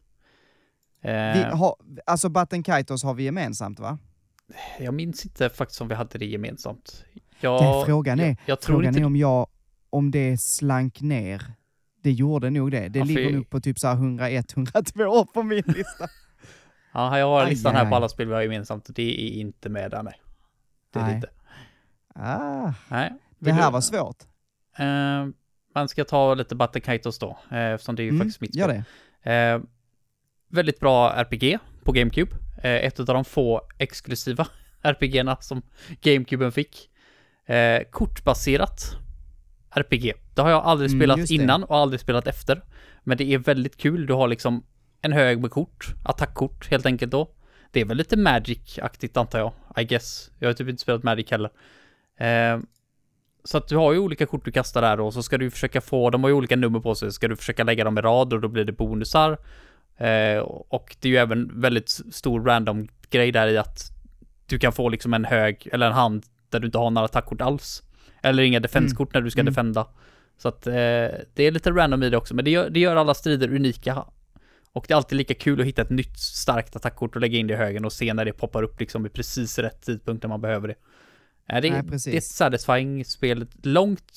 [SPEAKER 2] Eh,
[SPEAKER 1] Vi har, alltså Button Kaitos har vi gemensamt va?
[SPEAKER 2] Jag minns inte faktiskt om vi hade det gemensamt. Jag,
[SPEAKER 1] frågan är,
[SPEAKER 2] jag, jag
[SPEAKER 1] frågan
[SPEAKER 2] inte
[SPEAKER 1] är om jag, om det slank ner. Det gjorde nog det. Det
[SPEAKER 2] Ja,
[SPEAKER 1] ligger nog på typ så här 101, 102 på min lista.
[SPEAKER 2] Ja, jag har listan
[SPEAKER 1] aj,
[SPEAKER 2] här på alla spel vi har gemensamt och det är inte med där, nej. Det är
[SPEAKER 1] Nej.
[SPEAKER 2] inte.
[SPEAKER 1] Ah,
[SPEAKER 2] Nej.
[SPEAKER 1] det här
[SPEAKER 2] du-
[SPEAKER 1] var svårt.
[SPEAKER 2] Eh, man ska ta lite Kaitos då, eh, eftersom det är ju
[SPEAKER 1] Mm,
[SPEAKER 2] faktiskt mitt spel.
[SPEAKER 1] det.
[SPEAKER 2] Eh, väldigt bra RPG på GameCube. Ett av de få exklusiva RPGerna som GameCuben fick. Kortbaserat RPG. Det har jag aldrig
[SPEAKER 1] Mm,
[SPEAKER 2] spelat innan och aldrig spelat efter. Men det är väldigt kul. Du har liksom en hög med kort, attackkort helt enkelt då. Det är väl lite Magic-aktigt antar jag, I guess. Jag har typ inte spelat Magic heller. Eh, så att du har ju olika kort du kastar där och så ska du försöka få, de har ju olika nummer på sig, ska du försöka lägga dem i rad och då blir det bonusar. Eh, och det är ju även väldigt stor random grej där i att du kan få liksom en hög, eller en hand där du inte har några attackkort alls. Eller inga defenskort när du ska
[SPEAKER 1] Mm.
[SPEAKER 2] defenda. Så att eh, det är lite random i det också, men det gör, det gör alla strider unika. Och det är alltid lika kul att hitta ett nytt starkt attackkort och lägga in det i högen och se när det poppar upp liksom i precis rätt tidpunkt när man behöver det. Eh, det,
[SPEAKER 1] Nej,
[SPEAKER 2] det är ett satisfying spel, långt,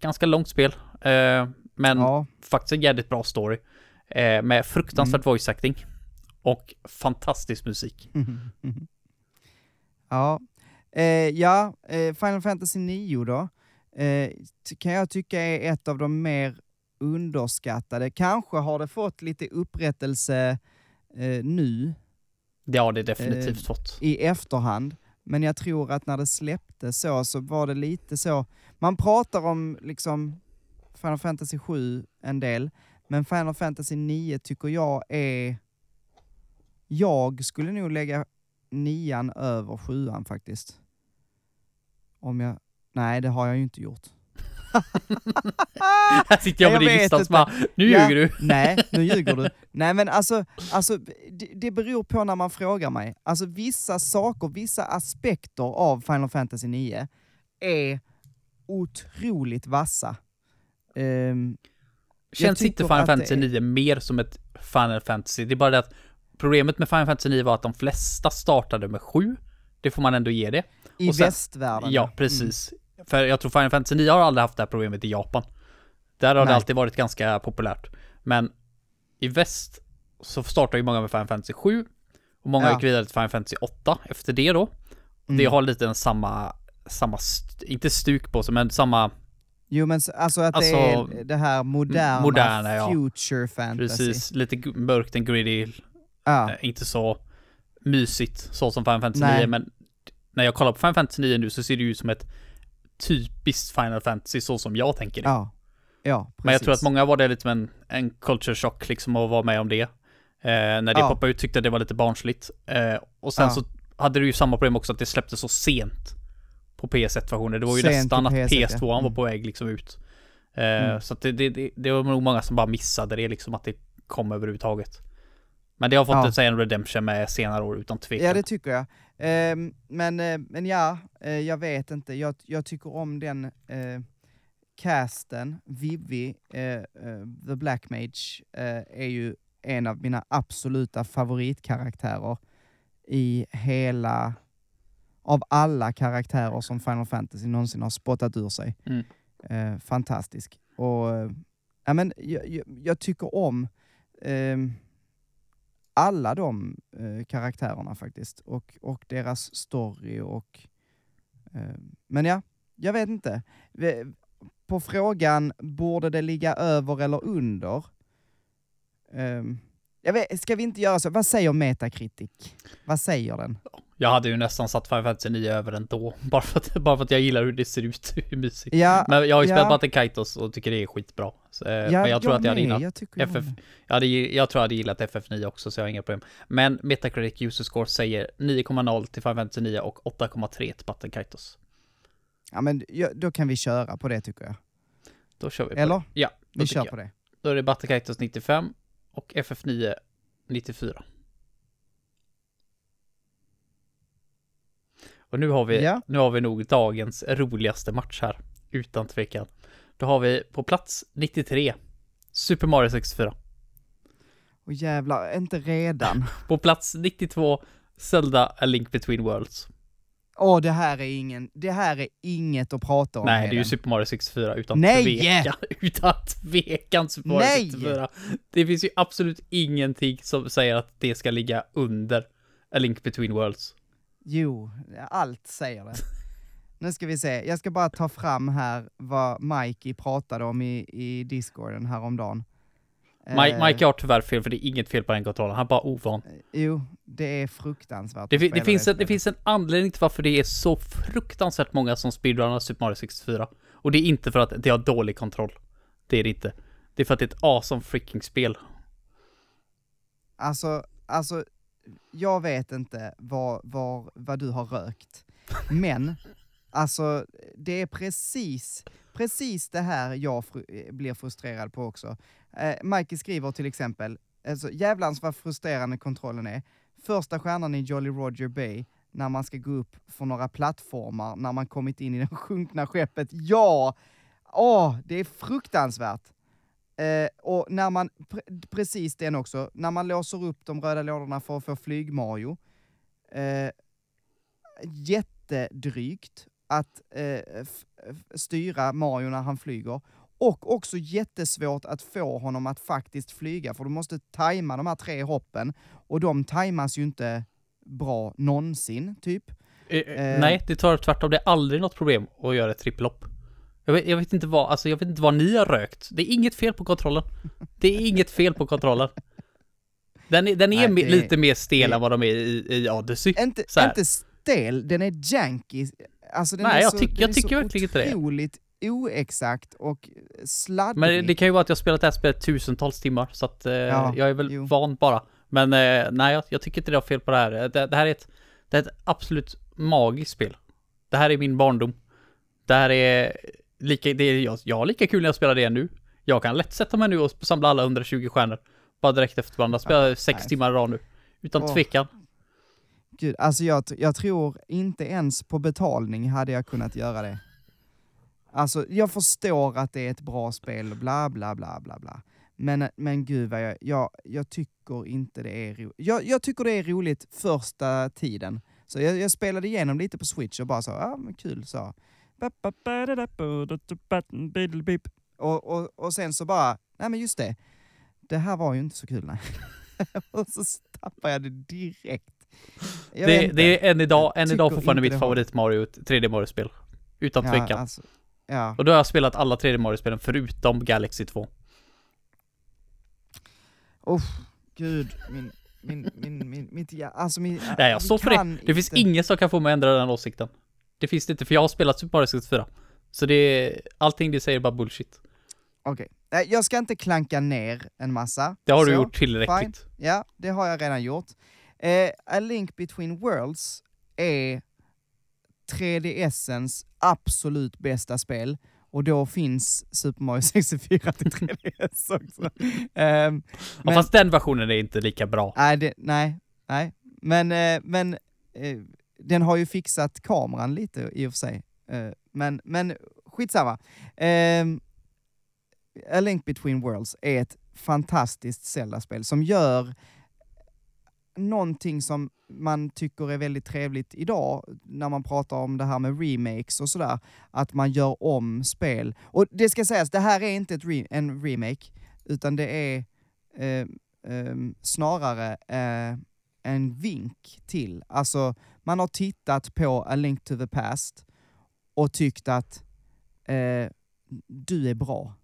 [SPEAKER 2] ganska långt spel. Eh, men
[SPEAKER 1] Ja,
[SPEAKER 2] faktiskt en jävligt bra story. Eh, med fruktansvärd
[SPEAKER 1] Mm.
[SPEAKER 2] voice acting. Och fantastisk musik.
[SPEAKER 1] ja. Eh, ja, eh, Final Fantasy 9 då, eh, kan jag tycka är ett av de mer underskattade. Kanske har det fått lite upprättelse eh, nu
[SPEAKER 2] Det har det definitivt
[SPEAKER 1] Eh,
[SPEAKER 2] fått.
[SPEAKER 1] i efterhand, men jag tror att när det släpptes så, så var det lite så. Man pratar om liksom Final Fantasy 7 en del, men Final Fantasy 9 tycker jag är... Jag skulle nog lägga nian över sjuan faktiskt. Om jag... Nej, det har jag ju inte gjort.
[SPEAKER 2] Här sitter jag med din lista och bara, nu
[SPEAKER 1] Ja.
[SPEAKER 2] ljuger du.
[SPEAKER 1] Nej, nu ljuger du. Nej men alltså, alltså det, det beror på när man frågar mig. Alltså vissa saker, vissa aspekter av Final Fantasy 9 är otroligt vassa. Ehm,
[SPEAKER 2] Känns inte Final Fantasy
[SPEAKER 1] är-
[SPEAKER 2] 9 mer som ett Final Fantasy? Det är bara det att problemet med Final Fantasy 9 var att de flesta startade med 7. Det får man ändå ge det.
[SPEAKER 1] I
[SPEAKER 2] sen-
[SPEAKER 1] västvärlden.
[SPEAKER 2] Ja, precis. För jag tror Final Fantasy 9 har aldrig haft det här problemet i Japan. Där har det
[SPEAKER 1] Nej.
[SPEAKER 2] alltid varit ganska populärt. Men i väst så startar ju många med Final Fantasy 7 och många
[SPEAKER 1] Ja.
[SPEAKER 2] gick vidare till Final Fantasy 8 efter det då.
[SPEAKER 1] Mm.
[SPEAKER 2] Det har lite en samma, samma, inte stuk på sig, men samma,
[SPEAKER 1] Jo men alltså att
[SPEAKER 2] Alltså,
[SPEAKER 1] det är det här moderna,
[SPEAKER 2] moderna, ja.
[SPEAKER 1] future fantasy.
[SPEAKER 2] precis, lite mörkt and gritty,
[SPEAKER 1] Ja.
[SPEAKER 2] eh, inte så mysigt så som Final Fantasy
[SPEAKER 1] Nej.
[SPEAKER 2] 9, men när jag kollar på Final Fantasy 9 nu så ser det ju ut som ett typiskt Final Fantasy så som jag tänker det.
[SPEAKER 1] Ja. Ja, precis.
[SPEAKER 2] Men jag tror att många var det lite som en, en culture shock liksom att vara med om det. Eh, när det
[SPEAKER 1] Ja.
[SPEAKER 2] poppade ut tyckte jag det var lite barnsligt. Eh, och sen
[SPEAKER 1] Ja.
[SPEAKER 2] så hade du ju samma problem också att det släpptes så sent på PS1-versionen. Det var ju
[SPEAKER 1] Sent
[SPEAKER 2] nästan att
[SPEAKER 1] PS1,
[SPEAKER 2] PS2
[SPEAKER 1] ja.
[SPEAKER 2] var
[SPEAKER 1] Mm.
[SPEAKER 2] på väg liksom ut. Eh,
[SPEAKER 1] Mm.
[SPEAKER 2] Så att det, det, det, det var nog många som bara missade det liksom att det kom överhuvudtaget. Men det har fått
[SPEAKER 1] Ja.
[SPEAKER 2] ett en redemption med senare år utan tvekan.
[SPEAKER 1] Ja, det tycker jag. Ehm, men, eh, men ja, eh, jag vet inte. Jag, jag tycker om den eh, casten. Vivi, eh, eh, The Black Mage, eh, är ju en av mina absoluta favoritkaraktärer i hela... Av alla karaktärer som Final Fantasy någonsin har spottat ur sig.
[SPEAKER 2] Mm.
[SPEAKER 1] Eh, fantastisk. Och eh, ja, men jag, jag, jag tycker om ehm, alla de eh, karaktärerna faktiskt. Och, och deras story och... Eh, men ja, jag vet inte. På frågan, borde det ligga över eller under? Eh, jag vet, ska vi inte göra så? Vad säger Metacritic? Vad säger den?
[SPEAKER 2] Jag hade ju nästan satt Final Fantasy 9 över ändå. Bara för att, bara för att jag gillar hur det ser ut. Hur mysigt.
[SPEAKER 1] Ja,
[SPEAKER 2] Men jag har ju
[SPEAKER 1] ja.
[SPEAKER 2] spelat Batten Kaitos och tycker det är skitbra. Så, eh,
[SPEAKER 1] ja,
[SPEAKER 2] men jag tror att jag hade gillat
[SPEAKER 1] jag
[SPEAKER 2] FF. Jag, hade, jag tror jag hade gillat FF9 också, så jag har inga problem. Men Metacritic User Score säger 9,0 till Final Fantasy 9 och 8,3 till Batten Kaitos.
[SPEAKER 1] Ja, men då kan vi köra på det tycker jag.
[SPEAKER 2] Då kör vi på
[SPEAKER 1] Eller?
[SPEAKER 2] det. Ja,
[SPEAKER 1] Vi kör
[SPEAKER 2] jag.
[SPEAKER 1] på det.
[SPEAKER 2] Då är det Batten Kaitos 95 och FF9 94. Och nu har vi,
[SPEAKER 1] Ja.
[SPEAKER 2] nu har vi nog dagens roligaste match här, utan tvekan. Då har vi på plats 93, Super Mario 64.
[SPEAKER 1] Och jävlar, inte redan.
[SPEAKER 2] På plats 92, Zelda A Link Between Worlds.
[SPEAKER 1] Åh, det här är ingen, det här är inget att prata om.
[SPEAKER 2] Nej, det är ju. Super Mario 64 utan
[SPEAKER 1] Nej!
[SPEAKER 2] tvekan. Utan tvekan Super Mario
[SPEAKER 1] Nej!
[SPEAKER 2] 64. Det finns ju absolut ingenting som säger att det ska ligga under A Link Between Worlds.
[SPEAKER 1] Jo, allt säger det. Nu ska vi se, jag ska bara ta fram här vad Mikey pratade om i, i discorden häromdagen.
[SPEAKER 2] Mike,
[SPEAKER 1] Eh,
[SPEAKER 2] Mike har tyvärr fel, för det är inget fel på den kontrollen. Han är bara ovan.
[SPEAKER 1] Jo, det är fruktansvärt.
[SPEAKER 2] Det, det, finns en, det finns en anledning till varför det är så fruktansvärt många som speedrunnar Super Mario 64. Och det är inte för att det har dålig kontroll. Det är det inte. Det är för att det är ett awesome freaking spel.
[SPEAKER 1] Alltså, alltså, jag vet inte vad, vad, vad du har rökt, men alltså, det är precis, precis det här jag fru- eh, blir frustrerad på också. Eh, Mikey skriver till exempel, alltså, jävlans vad frustrerande kontrollen är. Första stjärnan i Jolly Roger Bay, när man ska gå upp för några plattformar, när man kommit in i det sjunkna skeppet. Ja! Åh, det är fruktansvärt. Eh, och när man, pre- precis den också, när man låser upp de röda lådorna för att få flyg-Mario, eh, jättedrygt att eh, styra Mario när han flyger. Och också jättesvårt att få honom att faktiskt flyga, för du måste tajma de här tre hoppen, och de tajmas ju inte bra någonsin, typ.
[SPEAKER 2] Eh,
[SPEAKER 1] Eh.
[SPEAKER 2] Nej, det tar tvärtom. Det är aldrig något problem att göra ett trippelhopp. Jag vet, jag vet inte vad, alltså jag vet inte vad ni har rökt. Det är inget fel på kontrollen. Det är inget fel på kontrollen. Den är, den är
[SPEAKER 1] Nej, det-
[SPEAKER 2] lite mer stel
[SPEAKER 1] det-
[SPEAKER 2] än vad de är i, i Odyssey.
[SPEAKER 1] Inte, inte stel, den är janky. Alltså den
[SPEAKER 2] Nej,
[SPEAKER 1] är
[SPEAKER 2] jag
[SPEAKER 1] så,
[SPEAKER 2] tyck- jag
[SPEAKER 1] är
[SPEAKER 2] tycker
[SPEAKER 1] så
[SPEAKER 2] verkligen inte det.
[SPEAKER 1] otroligt oexakt och sladdrig.
[SPEAKER 2] Men det, kan ju vara att jag har spelat det här spelet tusentals timmar, så att eh,
[SPEAKER 1] Ja,
[SPEAKER 2] jag är väl
[SPEAKER 1] jo.
[SPEAKER 2] van bara. Men eh, nej, jag, jag tycker inte det har fel på det här. Det, det här är ett, det är ett absolut magiskt spel. Det här är min barndom. Det här är lika, det är, jag, jag har lika kul när jag spelar det nu. Jag kan lätt sätta mig nu och samla alla 120 stjärnor. Bara direkt efter varandra. Spela sex
[SPEAKER 1] nej.
[SPEAKER 2] timmar i rad nu. Utan
[SPEAKER 1] Åh.
[SPEAKER 2] tvekan.
[SPEAKER 1] Gud, alltså jag, jag tror inte ens på betalning hade jag kunnat göra det. Alltså, jag förstår att det är ett bra spel bla bla bla bla bla. Men, men gud vad jag, jag, jag tycker inte det är roligt. Jag, jag tycker det är roligt första tiden. Så jag, jag spelade igenom lite på Switch och bara så, ja men kul så. Och, och, och sen så bara, nej men just det, det här var ju inte så kul nej. och så tappar jag det direkt. Jag
[SPEAKER 2] Det, det är än idag, än idag fortfarande mitt favorit Mario, 3D Mario-spel. Utan tvekan.
[SPEAKER 1] Alltså, ja.
[SPEAKER 2] Och då har jag spelat alla 3D Mario-spelen förutom Galaxy 2.
[SPEAKER 1] Uff, gud, min, min, min, min, mitt, alltså min...
[SPEAKER 2] Nej, jag står för det. Det finns
[SPEAKER 1] inte-
[SPEAKER 2] ingen som kan få mig att ändra den åsikten. Det finns det inte, för jag har spelat Super Mario 64. Så det är, allting det säger är bara bullshit.
[SPEAKER 1] Okej, Nej, jag ska inte klanka ner en massa.
[SPEAKER 2] Det har du
[SPEAKER 1] Så,
[SPEAKER 2] gjort tillräckligt.
[SPEAKER 1] Ja, det har jag redan gjort. Eh, A Link Between Worlds är 3DSens absolut bästa spel. Och då finns Super Mario 64 till 3DS också.
[SPEAKER 2] Ja,
[SPEAKER 1] men-
[SPEAKER 2] fast den versionen är inte lika bra.
[SPEAKER 1] Nej, det, nej, nej. Men, eh, men eh, den har ju fixat kameran lite i och för sig. Eh, men, men skitsamma. Ehm, A Link Between Worlds är ett fantastiskt Zelda-spel som gör någonting som man tycker är väldigt trevligt idag, när man pratar om det här med remakes och sådär, att man gör om spel. Och det ska sägas, det här är inte ett re- en remake, utan det är eh, eh, snarare eh, en vink till. Alltså, man har tittat på A Link to the Past och tyckt att eh, du är bra.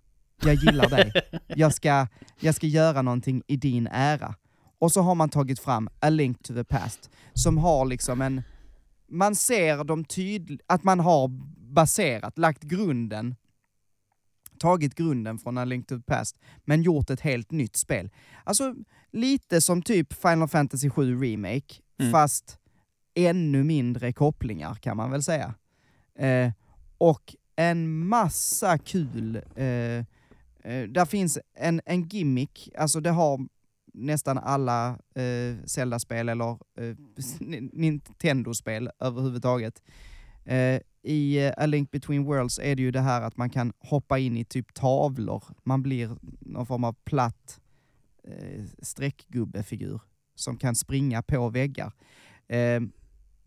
[SPEAKER 1] Jag gillar dig. Jag ska, jag ska göra någonting i din ära. Och så har man tagit fram A Link to the Past, som har liksom en... Man ser de tydligt, att man har baserat, lagt grunden, tagit grunden från A Link to the Past, men gjort ett helt nytt spel. Alltså, lite som typ Final Fantasy 7 Remake,
[SPEAKER 2] Mm.
[SPEAKER 1] fast ännu mindre kopplingar kan man väl säga. Eh, och en massa kul... Eh, eh, där finns en, en gimmick, alltså det har nästan alla eh, Zelda-spel eller eh, Nintendo-spel överhuvudtaget. Eh, I eh, A Link Between Worlds är det ju det här att man kan hoppa in i typ tavlor. Man blir någon form av platt eh, streckgubbefigur som kan springa på väggar. Eh,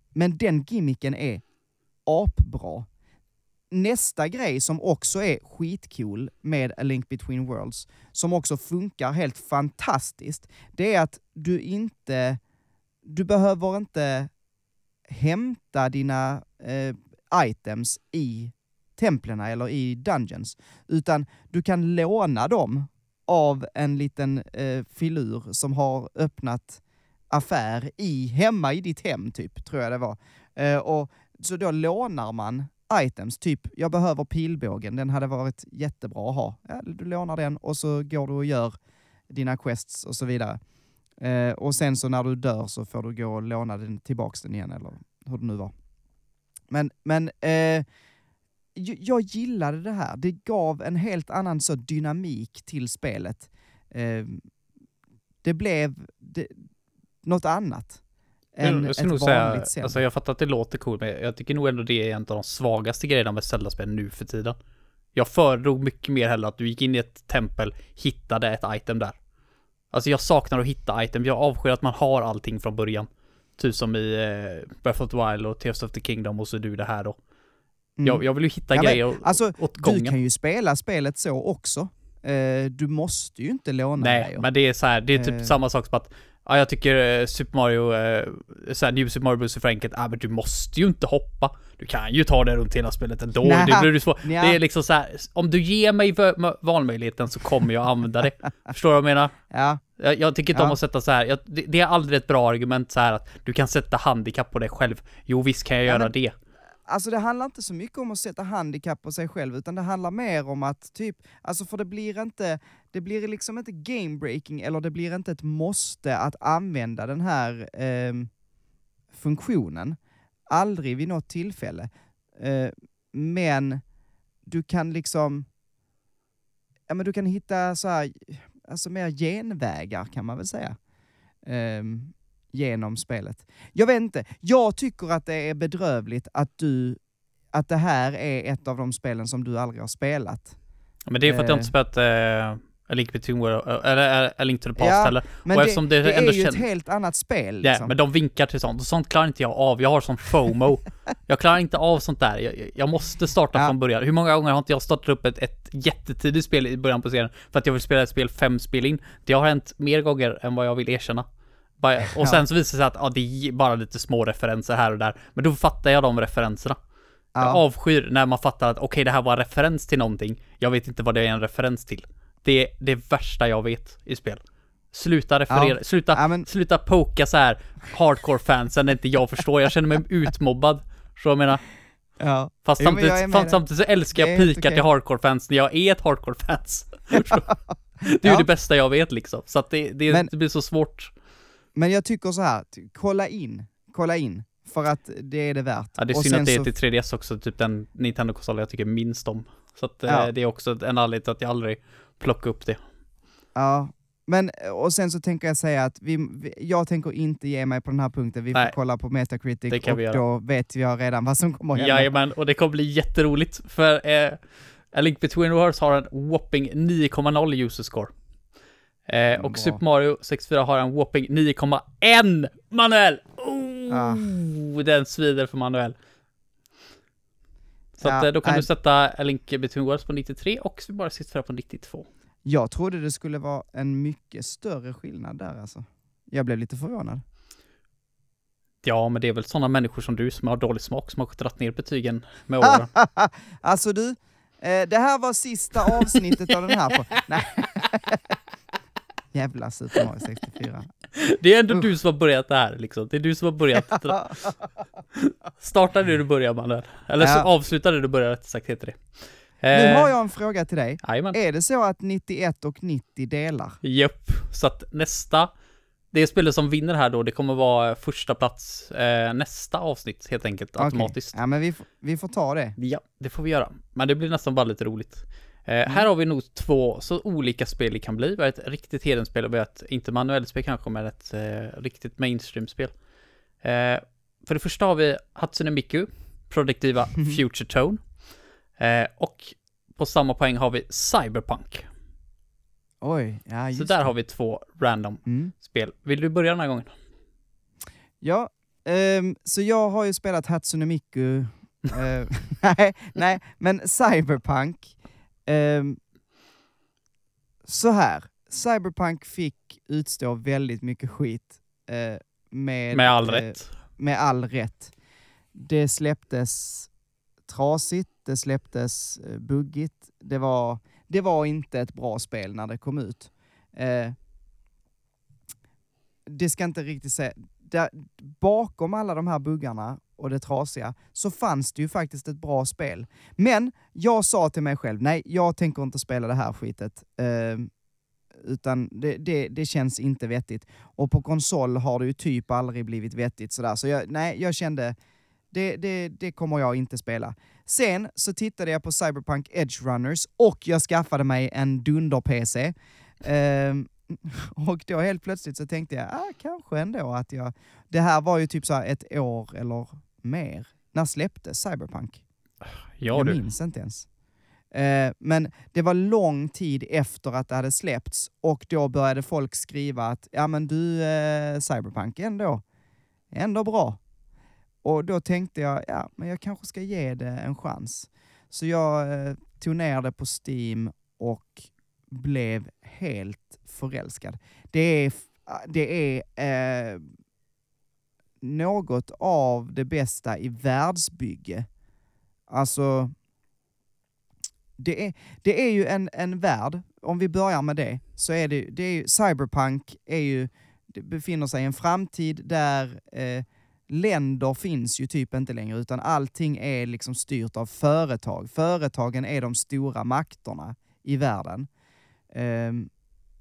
[SPEAKER 1] men den gimmicken är apbra. Nästa grej som också är skitcool med A Link Between Worlds, som också funkar helt fantastiskt, det är att du inte... Du behöver inte hämta dina eh, items i templen eller i dungeons, utan du kan låna dem av en liten eh, filur som har öppnat affär i, hemma i ditt hem, typ, tror jag det var. Eh, och Så då lånar man items, typ jag behöver pilbågen, den hade varit jättebra att ha. Ja, du lånar den och så går du och gör dina quests och så vidare. Eh, och sen så när du dör så får du gå och låna den tillbaks den igen, eller hur det nu var. Men, men eh, jag gillade det här. Det gav en helt annan så dynamik till spelet. Eh, det blev det, något annat än
[SPEAKER 2] Jag
[SPEAKER 1] ett
[SPEAKER 2] skulle nog
[SPEAKER 1] vanligt
[SPEAKER 2] säga, alltså jag fattar att det låter coolt, men jag tycker nog ändå det är en av de svagaste grejerna med Zelda-spel nu för tiden. Jag föredrog mycket mer hellre att du gick in i ett tempel, hittade ett item där. Alltså jag saknar att hitta item, jag avskyr att man har allting från början. Typ som i eh, Breath of the Wild och Tears of the Kingdom och så du det här då.
[SPEAKER 1] Mm.
[SPEAKER 2] Jag, jag vill ju hitta
[SPEAKER 1] Ja, men,
[SPEAKER 2] grejer
[SPEAKER 1] alltså,
[SPEAKER 2] åt
[SPEAKER 1] Du
[SPEAKER 2] gången.
[SPEAKER 1] kan ju spela spelet så också. Eh, du måste ju inte låna
[SPEAKER 2] Nej,
[SPEAKER 1] grejer.
[SPEAKER 2] men det är så här, det är typ
[SPEAKER 1] Eh.
[SPEAKER 2] samma sak som att Ja, jag tycker eh, Super Mario, eh, så här, New Super Mario Bros är för enkelt. Ja, men du måste ju inte hoppa. Du kan ju ta det runt hela spelet ändå.
[SPEAKER 1] Nä.
[SPEAKER 2] Det blir ju svårt.
[SPEAKER 1] Nja.
[SPEAKER 2] Det är liksom så här, om du ger mig valmöjligheten så kommer jag använda det. Förstår du vad jag menar?
[SPEAKER 1] Ja,
[SPEAKER 2] Jag, jag tycker inte
[SPEAKER 1] Ja.
[SPEAKER 2] om att sätta så här. Jag, det, det är aldrig ett bra argument så här att du kan sätta handikapp på dig själv. Jo, visst kan jag
[SPEAKER 1] Ja,
[SPEAKER 2] göra
[SPEAKER 1] men-
[SPEAKER 2] det
[SPEAKER 1] alltså det handlar inte så mycket om att sätta handikapp på sig själv, utan det handlar mer om att typ, alltså för det blir inte, det blir liksom inte game breaking eller det blir inte ett måste att använda den här eh, funktionen. Aldrig vid något tillfälle. Eh, men du kan liksom, ja men du kan hitta så här, alltså mer genvägar kan man väl säga. ehm, genom spelet. Jag vet inte, jag tycker att det är bedrövligt att du, att det här är ett av de spelen som du aldrig har spelat.
[SPEAKER 2] Men det är för att jag
[SPEAKER 1] eh.
[SPEAKER 2] inte spelat eh, A Link Between World, eh, eller eh, A Link to the Past
[SPEAKER 1] Ja,
[SPEAKER 2] heller.
[SPEAKER 1] Men
[SPEAKER 2] Och
[SPEAKER 1] det,
[SPEAKER 2] det
[SPEAKER 1] det, är ju ett helt annat spel.
[SPEAKER 2] Ja,
[SPEAKER 1] Liksom.
[SPEAKER 2] men de vinkar till sånt och sånt klarar inte jag av. Jag har sån FOMO. jag klarar inte av sånt där. Jag, jag måste starta
[SPEAKER 1] Ja.
[SPEAKER 2] från början. Hur många gånger har inte jag startat upp ett, ett jättetidigt spel i början på serien för att jag vill spela ett spel fem spel in? Det har hänt mer gånger än vad jag vill erkänna. Och sen så visar det sig att ja, det är bara lite små referenser här och där. Men då fattar jag de referenserna. Jag
[SPEAKER 1] ja.
[SPEAKER 2] avskyr när man fattar att okej, det här var en referens till någonting. Jag vet inte vad det är en referens till. Det är det värsta jag vet i spel. Sluta referera,
[SPEAKER 1] Ja.
[SPEAKER 2] sluta,
[SPEAKER 1] Ja, men-
[SPEAKER 2] sluta poka så här hardcore-fansen när inte jag förstår. Jag känner mig utmobbad. Så jag menar,
[SPEAKER 1] ja.
[SPEAKER 2] fast
[SPEAKER 1] Jo,
[SPEAKER 2] samtidigt, fast
[SPEAKER 1] dig.
[SPEAKER 2] samtidigt så älskar jag
[SPEAKER 1] är helt
[SPEAKER 2] pika
[SPEAKER 1] okej.
[SPEAKER 2] till hardcore-fans när jag är ett hardcore-fans. det är ju det bästa jag vet liksom. Så att det, det,
[SPEAKER 1] Men-
[SPEAKER 2] det blir så svårt.
[SPEAKER 1] Men jag tycker så här, kolla in, kolla in, för att det är det värt.
[SPEAKER 2] Ja, det är
[SPEAKER 1] Och
[SPEAKER 2] synd att det är till 3DS också, typ den Nintendo-konsolen jag tycker minst om. Så att eh,
[SPEAKER 1] Ja.
[SPEAKER 2] det är också en anledning till att jag aldrig plockar upp det.
[SPEAKER 1] Ja, men och sen så tänker jag säga att vi, vi, jag tänker inte ge mig på den här punkten. Vi
[SPEAKER 2] Nej.
[SPEAKER 1] får kolla på Metacritic och
[SPEAKER 2] vi göra.
[SPEAKER 1] då vet jag redan vad som kommer att hända.
[SPEAKER 2] Jajamän, och det kommer bli jätteroligt för eh, A Link Between Worlds har en whopping 9,0 user score. Eh, och
[SPEAKER 1] Bra.
[SPEAKER 2] Super Mario 64 har en whopping 9,1 manuell! Oh,
[SPEAKER 1] Ah.
[SPEAKER 2] Den svider för manuell. Så
[SPEAKER 1] Ja,
[SPEAKER 2] att, eh, då kan
[SPEAKER 1] nej.
[SPEAKER 2] du sätta A Link Between Worlds på 93 och Super Mario 64 på 92.
[SPEAKER 1] Jag trodde det skulle vara en mycket större skillnad där alltså. Jag blev lite förvånad.
[SPEAKER 2] Ja, men det är väl sådana människor som du som har dålig smak som har dragit ner betygen med åren.
[SPEAKER 1] alltså du, eh, det här var sista avsnittet av den här. Nej. Jävla Super Mario 64.
[SPEAKER 2] Det är ändå du som har börjat det här liksom. Det är du som har börjat. Starta det du börjar mannen. Eller så
[SPEAKER 1] Ja.
[SPEAKER 2] avsluta det du börjar rätt sagt heter det.
[SPEAKER 1] Nu
[SPEAKER 2] Eh,
[SPEAKER 1] har jag en fråga till dig.
[SPEAKER 2] Jajamän.
[SPEAKER 1] Är det så att 91 och 90 delar?
[SPEAKER 2] Japp. Så att nästa, det spelet som vinner här då, det kommer vara första plats eh, nästa avsnitt helt enkelt
[SPEAKER 1] Okej.
[SPEAKER 2] automatiskt.
[SPEAKER 1] Ja, men vi, vi får ta det.
[SPEAKER 2] Ja, det får vi göra. Men det blir nästan bara lite roligt. Eh,
[SPEAKER 1] Mm.
[SPEAKER 2] Här har vi nog två så olika spel det kan bli. Vi har ett riktigt hedenspel och vi har ett, inte manuellt spel kanske, men ett eh, riktigt mainstream-spel. Eh, för det första har vi Hatsune Miku, produktiva Future Tone. Eh, och på samma poäng har vi Cyberpunk.
[SPEAKER 1] Oj, ja
[SPEAKER 2] Så
[SPEAKER 1] just
[SPEAKER 2] där
[SPEAKER 1] det.
[SPEAKER 2] har vi två random
[SPEAKER 1] Mm.
[SPEAKER 2] spel. Vill du börja den här gången?
[SPEAKER 1] Ja, ehm, så jag har ju spelat Hatsune Miku. eh, nej, nej, men Cyberpunk. Ehm, så här, Cyberpunk fick utstå väldigt mycket skit. eh, med,
[SPEAKER 2] Med all
[SPEAKER 1] eh,
[SPEAKER 2] rätt.
[SPEAKER 1] med all rätt. Det släpptes trasigt, det släpptes eh, buggigt. Det var, det var inte ett bra spel när det kom ut. Eh, det ska inte riktigt säga... Där, bakom alla de här buggarna och det trasiga så fanns det ju faktiskt ett bra spel. Men jag sa till mig själv, nej, jag tänker inte spela det här skitet. Eh, utan det, det, det känns inte vettigt. Och på konsol har det ju typ aldrig blivit vettigt sådär. Så jag, nej, jag kände, det, det, det kommer jag inte spela. Sen så tittade jag på Cyberpunk Edge Runners och jag skaffade mig en dunder-PC. Ehm, och då helt plötsligt så tänkte jag, ah, kanske ändå att jag... Det här var ju typ så här ett år eller mer. När släpptes Cyberpunk?
[SPEAKER 2] Ja
[SPEAKER 1] jag
[SPEAKER 2] du.
[SPEAKER 1] minns inte ens. Eh, men det var lång tid efter att det hade släppts och då började folk skriva att ja men du, eh, Cyberpunk ändå, ändå bra. Och då tänkte jag, ja men jag kanske ska ge det en chans. Så jag eh, tog ner det på Steam och blev helt förälskad. Det är, det är något av det bästa i världsbygge. Alltså, det är, det är ju en, en värld, om vi börjar med det, så är det, det är ju, cyberpunk är ju, det befinner sig i en framtid där eh, länder finns ju typ inte längre, utan allting är liksom styrt av företag. Företagen är de stora makterna i världen. Eh,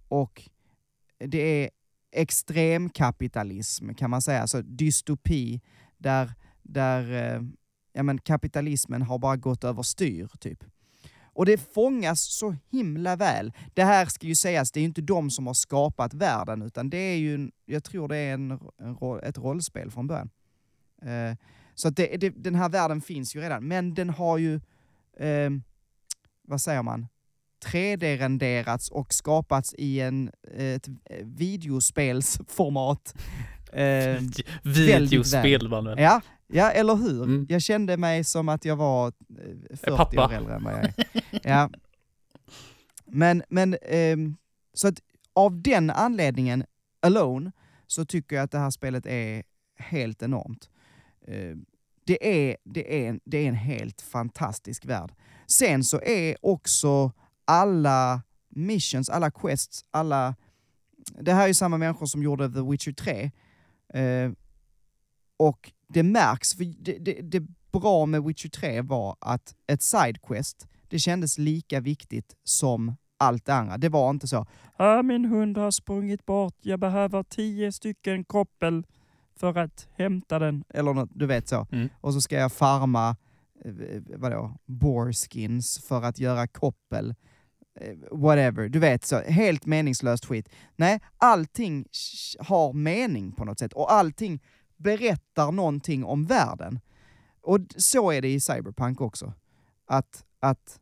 [SPEAKER 1] och det är extremkapitalism kan man säga, alltså dystopi där, där eh, ja, men kapitalismen har bara gått överstyr typ. Och det fångas så himla väl. Det här ska ju sägas, det är ju inte de som har skapat världen, utan det är ju, jag tror det är en, en, ett rollspel från början. Eh, så att det, det, den här världen finns ju redan, men den har ju, eh, vad säger man, 3D-renderats och skapats i en, ett videospelsformat. Eh,
[SPEAKER 2] Videospel mannen.
[SPEAKER 1] Ja, ja, eller hur?
[SPEAKER 2] Mm.
[SPEAKER 1] Jag kände mig som att jag var eh, 40
[SPEAKER 2] pappa.
[SPEAKER 1] år äldre än vad jag är. Ja. Men, men ehm, så att av den anledningen alone så tycker jag att det här spelet är helt enormt. Eh, det, är, det, är, det är en helt fantastisk värld. Sen så är också alla missions, alla quests, alla... Det här är ju samma människor som gjorde The Witcher 3. Eh, och det märks, för det, det, det bra med Witcher 3 var att ett sidequest, det kändes lika viktigt som allt det andra. Det var inte så, ah, min hund har sprungit bort, jag behöver tio stycken koppel för att hämta den. Eller något, du vet så.
[SPEAKER 2] Mm.
[SPEAKER 1] Och så ska jag farma, eh, vadå, boreskins för att göra koppel. Eh, whatever, du vet så. Helt meningslöst skit. Nej, allting har mening på något sätt och allting berättar någonting om världen. Och så är det i Cyberpunk också. Att, att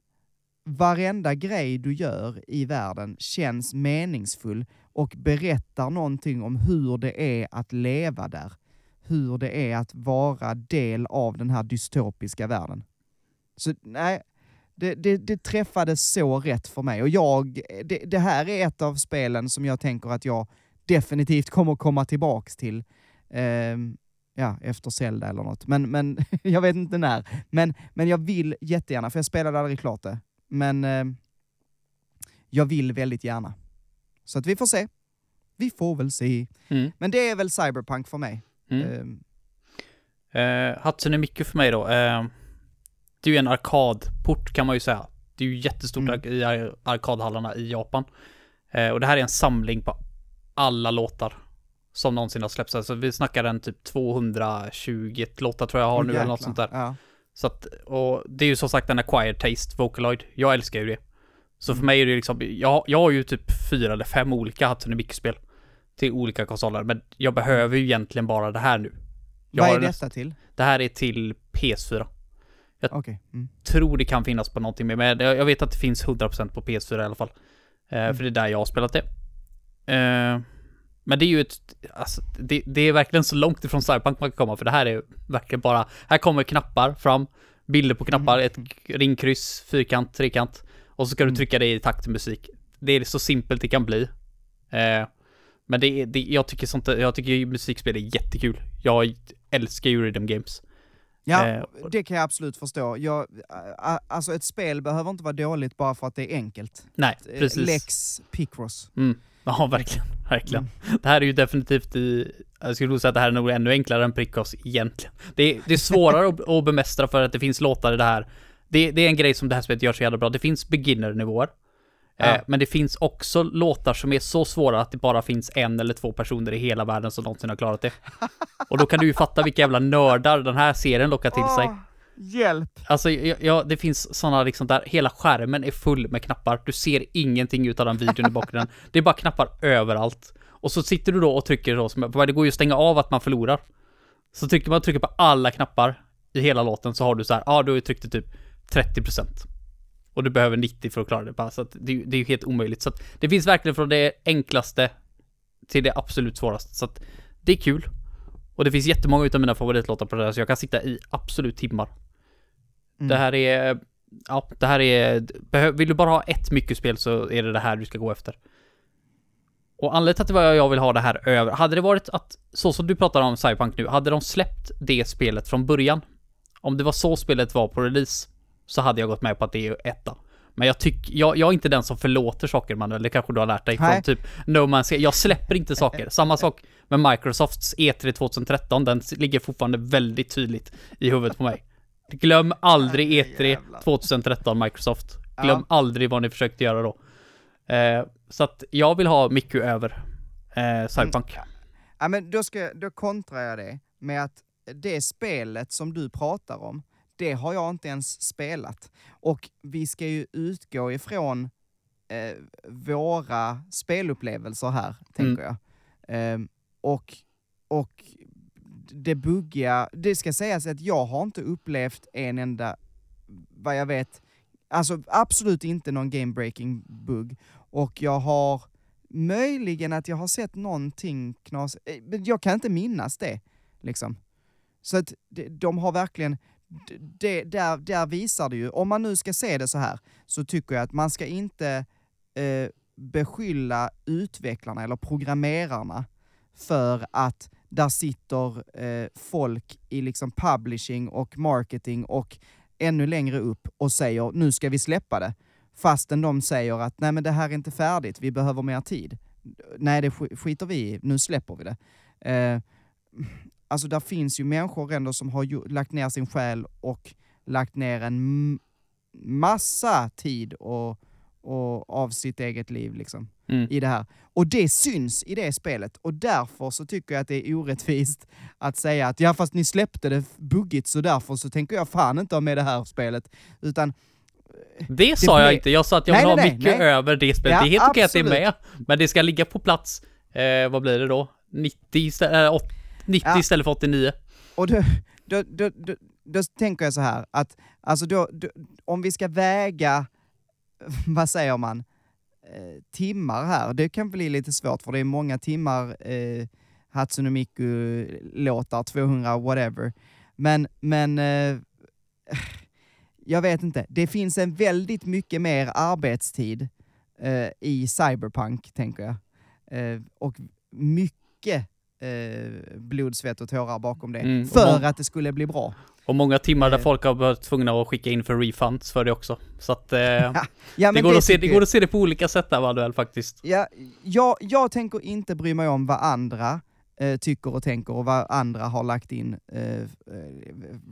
[SPEAKER 1] varenda grej du gör i världen känns meningsfull och berättar någonting om hur det är att leva där. Hur det är att vara del av den här dystopiska världen. Så nej, det, det, det träffade så rätt för mig. Och jag, det, det här är ett av spelen som jag tänker att jag definitivt kommer komma tillbaks till. Ehm, ja, efter Zelda eller något. Men, men jag vet inte när. Men, men jag vill jättegärna, för jag spelade aldrig klart det. Men ehm, jag vill väldigt gärna. Så att vi får se. Vi får väl se.
[SPEAKER 2] Mm.
[SPEAKER 1] Men det är väl Cyberpunk för mig.
[SPEAKER 2] Mm.
[SPEAKER 1] Ehm,
[SPEAKER 2] Eh, Hatsune Miku för mig då. Det är ju en arkadport kan man ju säga. Det är ju jättestort
[SPEAKER 1] Mm.
[SPEAKER 2] i ar- arkadhallarna i Japan. Eh, och det här är en samling på alla låtar som någonsin har släppts. Alltså vi snackar en typ 220 låtar tror jag har nu eller något sånt där.
[SPEAKER 1] Ja.
[SPEAKER 2] Så att, och det är ju som sagt en acquired taste, Vocaloid. Jag älskar ju det. Så
[SPEAKER 1] Mm.
[SPEAKER 2] för mig är det liksom, jag, jag har ju typ fyra eller fem olika Hatsune Miku-spel till olika konsoler, men jag behöver ju egentligen bara det här nu. Jag
[SPEAKER 1] Vad är detta till?
[SPEAKER 2] Det här är till PS4.
[SPEAKER 1] Okej. Mm.
[SPEAKER 2] Tror det kan finnas på någonting mer, men jag jag vet att det finns 100% på PS4 i alla fall. Eh,
[SPEAKER 1] Mm.
[SPEAKER 2] För det är där jag har spelat det. Eh, men det är ju ett, alltså, det, det är verkligen så långt ifrån Cyberpunk man kan komma, för det här är verkligen bara, här kommer knappar fram, bilder på knappar, ett ringkryss, fyrkant, trekant, och så ska du
[SPEAKER 1] Mm.
[SPEAKER 2] trycka det i takt till musik. Det är så simpelt det kan bli. Eh, men det det, jag tycker sånt, jag tycker musikspel är jättekul. Jag älskar ju rhythm games.
[SPEAKER 1] Ja,
[SPEAKER 2] Eh,
[SPEAKER 1] det kan jag absolut förstå. Jag, alltså ett spel behöver inte vara dåligt bara för att det är enkelt.
[SPEAKER 2] Nej,
[SPEAKER 1] Eh,
[SPEAKER 2] precis.
[SPEAKER 1] Lex Picross.
[SPEAKER 2] Mm. Ja, verkligen. Verkligen. Det här är ju definitivt i... Jag skulle nog säga att det här är nog ännu enklare än Prickos egentligen. Det är, det är svårare att, att bemästra för att det finns låtar i det här. Det, det är en grej som det här spelet gör så jävla bra. Det finns beginner-nivåer.
[SPEAKER 1] Ja.
[SPEAKER 2] Eh, men det finns också låtar som är så svåra att det bara finns en eller två personer i hela världen som någonsin har klarat det. Och då kan du ju fatta vilka jävla nördar den här serien lockar till sig.
[SPEAKER 1] Hjälp!
[SPEAKER 2] Alltså, ja, det finns sådana liksom där hela skärmen är full med knappar. Du ser ingenting utav den videon i bakgrunden. Det är bara knappar överallt. Och så sitter du då och trycker då, som, det går ju att stänga av att man förlorar. Så trycker man trycker på alla knappar i hela låten så har du så här, ja ah, du har ju tryckt typ 30%. Och du behöver 90 för att klara det bara, så att det, det är ju helt omöjligt. Så att det finns verkligen från det enklaste till det absolut svåraste. Så att det är kul. Och det finns jättemånga utav mina favoritlåtar på det där, så jag kan sitta i absolut timmar.
[SPEAKER 1] Mm.
[SPEAKER 2] Det här är, ja, det här är, vill du bara ha ett mycket-spel så är det det här du ska gå efter. Och anledningen till att jag vill ha det här över, hade det varit att, så som du pratar om Cyberpunk nu, hade de släppt det spelet från början, om det var så spelet var på release, så hade jag gått med på att det är etta. Men jag tycker, jag, jag är inte den som förlåter saker Manuel, det kanske du har lärt dig från typ No Man's Sky. Jag släpper inte saker. Samma sak med Microsofts E3 2013, den ligger fortfarande väldigt tydligt i huvudet på mig. Glöm aldrig E3
[SPEAKER 1] Jävlar.
[SPEAKER 2] 2013 Microsoft. Glöm
[SPEAKER 1] Ja.
[SPEAKER 2] aldrig vad ni försökte göra då. Eh, så att jag vill ha Miku över eh, Cyberpunk.
[SPEAKER 1] Ja, men då, ska, då kontrar jag det med att det spelet som du pratar om, det har jag inte ens spelat. Och vi ska ju utgå ifrån eh, våra spelupplevelser här, tänker jag. Ehm, och, och det buggiga, det ska sägas att jag har inte upplevt en enda, vad jag vet, alltså absolut inte någon game-breaking bugg. Och jag har möjligen att jag har sett någonting knas, eh, men jag kan inte minnas det. Liksom. Så att de, har verkligen, det, där, där visar det ju, om man nu ska se det så här, så tycker jag att man ska inte eh, beskylla utvecklarna eller programmerarna för att där sitter eh, folk i liksom publishing och marketing och ännu längre upp och säger nu ska vi släppa det. Fastän de säger att nej men det här är inte färdigt, vi behöver mer tid. Nej det sk- skiter vi i, nu släpper vi det. Eh, alltså där finns ju människor ändå som har ju, lagt ner sin själ och lagt ner en massa tid och, och av sitt eget liv liksom
[SPEAKER 2] Mm.
[SPEAKER 1] i det här. Och det syns i det spelet och därför så tycker jag att det är orättvist att säga att ja fast ni släppte det buggigt så därför så tänker jag fan inte ha med det här spelet. Utan
[SPEAKER 2] Det sa jag inte, jag sa att jag
[SPEAKER 1] Nej,
[SPEAKER 2] vill ha
[SPEAKER 1] nej, nej,
[SPEAKER 2] mycket
[SPEAKER 1] nej.
[SPEAKER 2] över det spelet.
[SPEAKER 1] Ja,
[SPEAKER 2] det är helt okej att det är med, men det ska ligga på plats, eh, vad blir det då? 90, istället, äh, 80, 90
[SPEAKER 1] Ja.
[SPEAKER 2] istället för 89.
[SPEAKER 1] Och då, då, då, då, då tänker jag så här, att alltså då, då, om vi ska väga, vad säger man, eh, timmar här, det kan bli lite svårt för det är många timmar eh, Hatsune Miku-låtar, 200 whatever. Men, men eh, jag vet inte, det finns en väldigt mycket mer arbetstid eh, i Cyberpunk, tänker jag. Eh, och mycket eh, blod, svett och tårar bakom det.
[SPEAKER 2] Mm,
[SPEAKER 1] för att det skulle bli bra.
[SPEAKER 2] Och många timmar där
[SPEAKER 1] Eh.
[SPEAKER 2] folk har varit tvungna att skicka in för refunds för det också. Så att eh,
[SPEAKER 1] Ja,
[SPEAKER 2] det, går att se, det går att se det på olika sätt där Manuel faktiskt.
[SPEAKER 1] Ja, jag, jag tänker inte bry mig om vad andra eh, tycker och tänker och vad andra har lagt in eh, eh,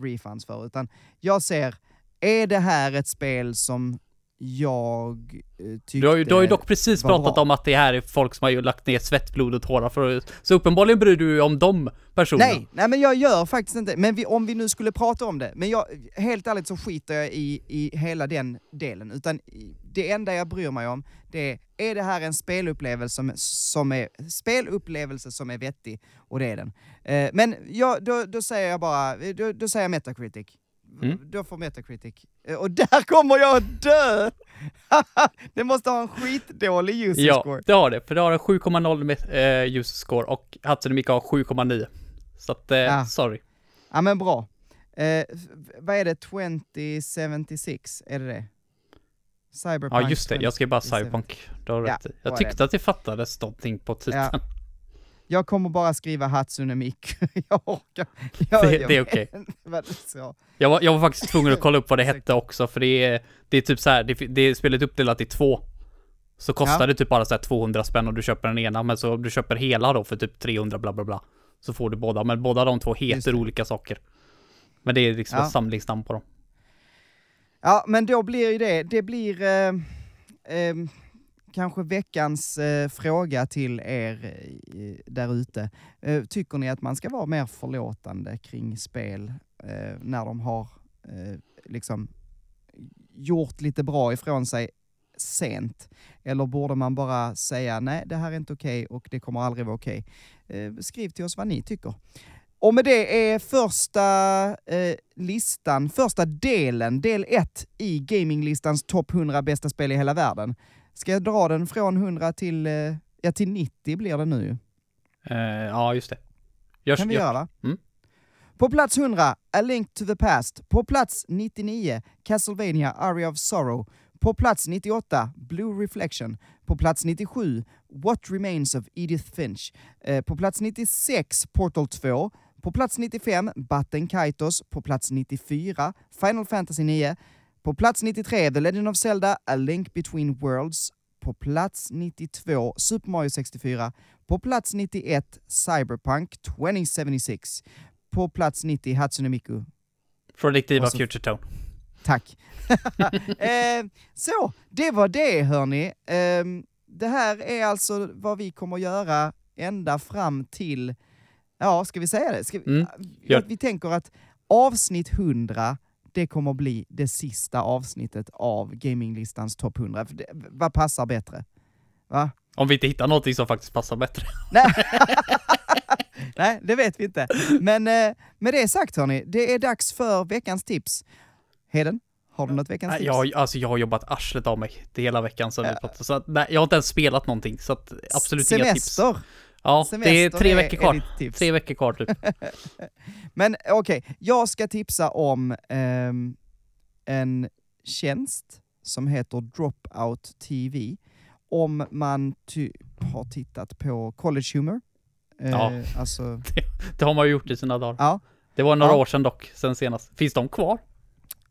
[SPEAKER 1] refunds för, utan jag ser, är det här ett spel som jag eh, tyckte...
[SPEAKER 2] Du har, ju, du har ju dock precis pratat om att det här är folk som har ju lagt ner svett, blod och tårar för Så uppenbarligen bryr du dig om de personerna.
[SPEAKER 1] Nej, nej men jag gör faktiskt inte, men vi, om vi nu skulle prata om det, men jag, helt ärligt så skiter jag i, i hela den delen, utan det enda jag bryr mig om, det är, är det här en spelupplevelse som, som är, spelupplevelse som är vettig? Och det är den. Eh, men ja, då, då säger jag bara, då, då säger jag Metacritic.
[SPEAKER 2] Mm.
[SPEAKER 1] Då får Metacritic. Eh, Och där kommer jag att dö! det måste ha en skitdålig user
[SPEAKER 2] Ja,
[SPEAKER 1] score.
[SPEAKER 2] det har det. För det har en 7,0 med eh, user score och Hatsune Miku har 7,9. Så att, eh,
[SPEAKER 1] Ja.
[SPEAKER 2] sorry.
[SPEAKER 1] Ja men bra. Eh, vad är det, 2076? Är det det? Cyberpunk
[SPEAKER 2] Ja, just det. Jag skrev bara
[SPEAKER 1] 2077.
[SPEAKER 2] Cyberpunk. Du har
[SPEAKER 1] Ja,
[SPEAKER 2] rätt. Jag tyckte att det fattades någonting på titeln.
[SPEAKER 1] Ja. Jag kommer bara skriva Hatsune Miku. jag orkar. Jag,
[SPEAKER 2] Det-
[SPEAKER 1] jag
[SPEAKER 2] det är okej.
[SPEAKER 1] sa.
[SPEAKER 2] Jag var, jag var faktiskt tvungen att kolla upp vad det hette också, för det är, det är typ så här, det, det är spelet uppdelat i två. Så kostar
[SPEAKER 1] Ja.
[SPEAKER 2] det typ bara så här 200 spänn om du köper den ena, men så du köper hela då för typ 300 bla bla bla. Så får du båda, men båda de två heter olika saker. Men det är liksom
[SPEAKER 1] Ja.
[SPEAKER 2] samlingsnamn på dem.
[SPEAKER 1] Ja, men då blir ju det, det blir eh, eh, kanske veckans eh, fråga till er eh, där ute. Eh, tycker ni att man ska vara mer förlåtande kring spel eh, när de har eh, liksom gjort lite bra ifrån sig sent? Eller borde man bara säga nej, det här är inte okej och det kommer aldrig vara okej? Eh, skriv till oss vad ni tycker. Och med det är första eh, listan, första delen, del 1 i gaminglistans topp 100 bästa spel i hela världen. Ska jag dra den från 100 till, eh, ja, till 90 blir det nu ju.
[SPEAKER 2] Eh, ja, just det. Görs,
[SPEAKER 1] kan vi
[SPEAKER 2] gör-
[SPEAKER 1] göra?
[SPEAKER 2] Mm.
[SPEAKER 1] På plats 100, A Link to the Past. På plats 99, Castlevania Aria of Sorrow. På plats 98, Blue Reflection. På plats 97, What Remains of Edith Finch. Eh, på plats 96, Portal 2. På plats 95, Batten Kaitos. På plats 94, Final Fantasy 9. På plats 93, The Legend of Zelda, A Link Between Worlds. På plats 92, Super Mario 64. På plats 91, Cyberpunk 2076. På plats 90, Hatsune Miku.
[SPEAKER 2] Predictiva
[SPEAKER 1] Och så-
[SPEAKER 2] Future Tone.
[SPEAKER 1] Tack. eh, så, det var det hörni. Eh, det här är alltså vad vi kommer göra ända fram till, ja ska vi säga det? Ska vi,
[SPEAKER 2] Mm,
[SPEAKER 1] ja, vi tänker att avsnitt 100, det kommer bli det sista avsnittet av gaminglistans topp 100. För det, vad passar bättre? Va?
[SPEAKER 2] Om vi inte hittar någonting som faktiskt passar bättre.
[SPEAKER 1] Nej. Nej, det vet vi inte. Men eh, med det sagt hörni, det är dags för veckans tips. Heden, har du något veckans tips?
[SPEAKER 2] Jag, alltså, jag har jobbat arslet av mig det hela veckan sedan vi
[SPEAKER 1] Ja.
[SPEAKER 2] pratade. Så att, nej, jag har inte ens spelat någonting, så att absolut inga tips.
[SPEAKER 1] Semester.
[SPEAKER 2] Ja, det är
[SPEAKER 1] Semester
[SPEAKER 2] tre veckor kvar. Tre veckor kvar typ.
[SPEAKER 1] Men okej, jag ska tipsa om ehm, en tjänst som heter Dropout TV. Om man typ har tittat på College Humor. Eh,
[SPEAKER 2] Ja.
[SPEAKER 1] Alltså,
[SPEAKER 2] Det har man ju gjort i sina dagar.
[SPEAKER 1] ja.
[SPEAKER 2] Det var några
[SPEAKER 1] Ja.
[SPEAKER 2] år sedan dock, sen senast. Finns de kvar?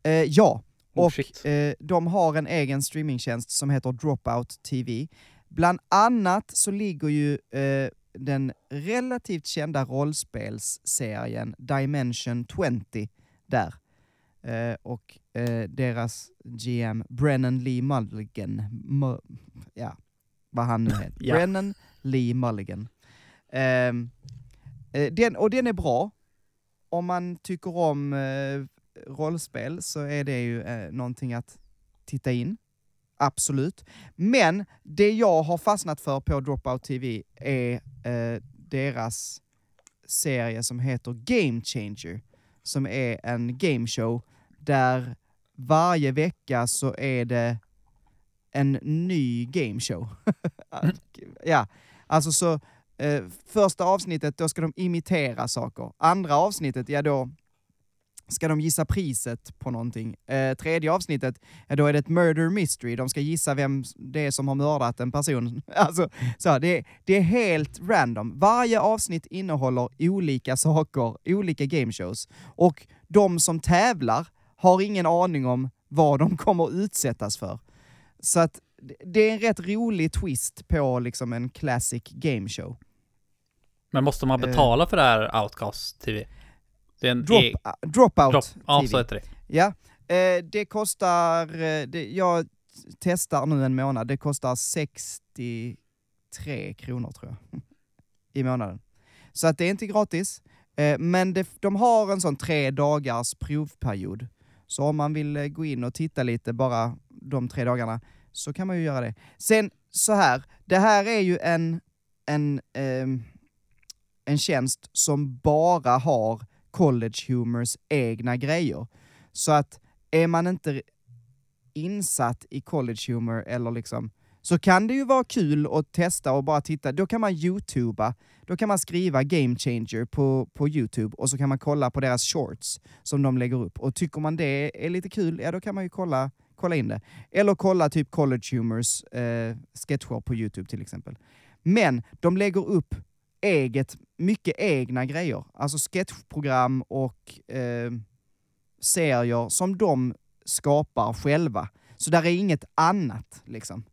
[SPEAKER 1] Eh, ja,
[SPEAKER 2] Oh,
[SPEAKER 1] och eh, de har en egen streamingtjänst som heter Dropout TV. Bland annat så ligger ju eh, den relativt kända rollspelsserien Dimension 20 där. Eh, och eh, deras GM Brennan Lee Mulligan, Mu- ja, vad han nu heter.
[SPEAKER 2] Ja.
[SPEAKER 1] Brennan Lee Mulligan. Ehm, eh, den, och den är bra. Om man tycker om eh, rollspel så är det ju eh, någonting att titta in. Absolut. Men det jag har fastnat för på Dropout TV är eh, deras serie som heter Game Changer. Som är en gameshow där varje vecka så är det en ny gameshow. ja, alltså så eh, första avsnittet då ska de imitera saker. Andra avsnittet, ja då ska de gissa priset på någonting. Eh, tredje avsnittet, ja, då är det ett murder mystery. De ska gissa vem det är som har mördat en person. Alltså, så, det, det är helt random. Varje avsnitt innehåller olika saker, olika gameshows. Och de som tävlar har ingen aning om vad de kommer utsättas för. Så att det är en rätt rolig twist på liksom en classic gameshow.
[SPEAKER 2] Men måste man
[SPEAKER 1] Eh.
[SPEAKER 2] betala för det här Outcast TV? Det är en
[SPEAKER 1] Drop,
[SPEAKER 2] e-
[SPEAKER 1] dropout
[SPEAKER 2] drop. Ja, så heter det.
[SPEAKER 1] Ja, eh, det kostar, eh, det, jag testar nu en månad, det kostar 63 kronor tror jag, i månaden. Så att det är inte gratis, eh, men det, de har en sån tre dagars provperiod. Så om man vill eh, gå in och titta lite bara de tre dagarna så kan man ju göra det. Sen så här, det här är ju en, en, ehm, en tjänst som bara har College Humors egna grejer. Så att är man inte insatt i college humor eller liksom så kan det ju vara kul att testa och bara titta. Då kan man youtuba, då kan man skriva game changer på, på youtube och så kan man kolla på deras shorts som de lägger upp. Och tycker man det är lite kul, ja då kan man ju kolla, kolla in det. Eller kolla typ college humors eh, sketcher på youtube till exempel. Men de lägger upp eget, mycket egna grejer. Alltså sketchprogram och eh, serier som de skapar själva. Så där är inget annat liksom.